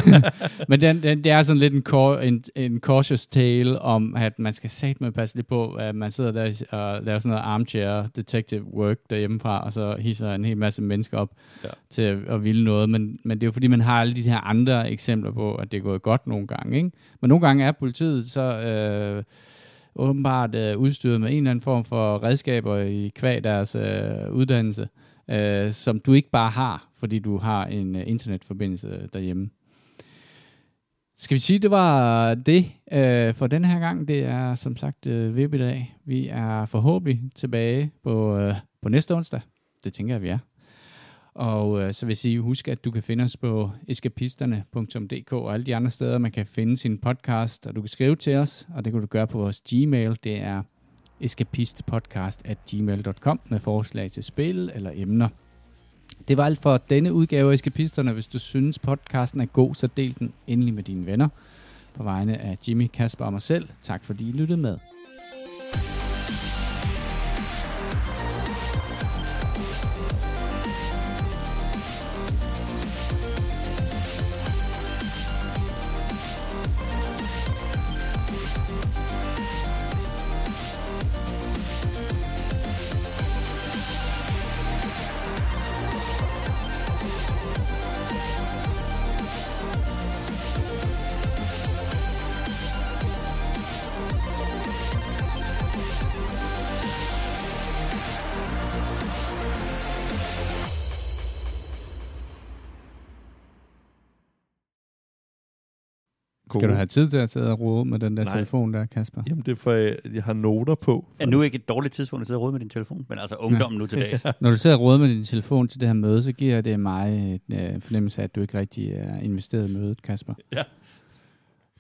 Men den, den, det er sådan lidt en, cau- en, en cautious tale om, at man skal satme passe lidt på, at man sidder der og laver sådan noget armchair detective work derhjemmefra, og så hisser en hel masse mennesker op ja. til at, at ville noget. Men, men det er jo fordi, man har alle de her andre eksempler på, at det er gået godt nogle gange. Ikke? Men nogle gange er politiet så... Øh, åbenbart øh, udstyret med en eller anden form for redskaber i kvæg deres øh, uddannelse, øh, som du ikke bare har, fordi du har en øh, internetforbindelse øh, derhjemme. Skal vi sige, det var det øh, for den her gang. Det er som sagt øh, i dag. Vi er forhåbentlig tilbage på, øh, på næste onsdag. Det tænker jeg, vi er. Og øh, så vil jeg sige, husk, at du kan finde os på eskapisterne.dk og alle de andre steder, man kan finde sin podcast, og du kan skrive til os, og det kan du gøre på vores Gmail. Det er eskapistpodcast at gmail.com med forslag til spil eller emner. Det var alt for denne udgave af Eskapisterne. Hvis du synes, podcasten er god, så del den endelig med dine venner. På vegne af Jimmy, Kasper og mig selv, tak fordi I lyttede med. Skal du have tid til at sidde og rode med den der Nej. telefon der, Kasper? Jamen, det er for, jeg, jeg har noter på. Er nu ikke et dårligt tidspunkt at sidde og rode med din telefon, men altså ungdommen nu til dags. Når du sidder og råder med din telefon til det her møde, så giver det mig en øh, fornemmelse af, at du ikke rigtig er investeret i mødet, Kasper.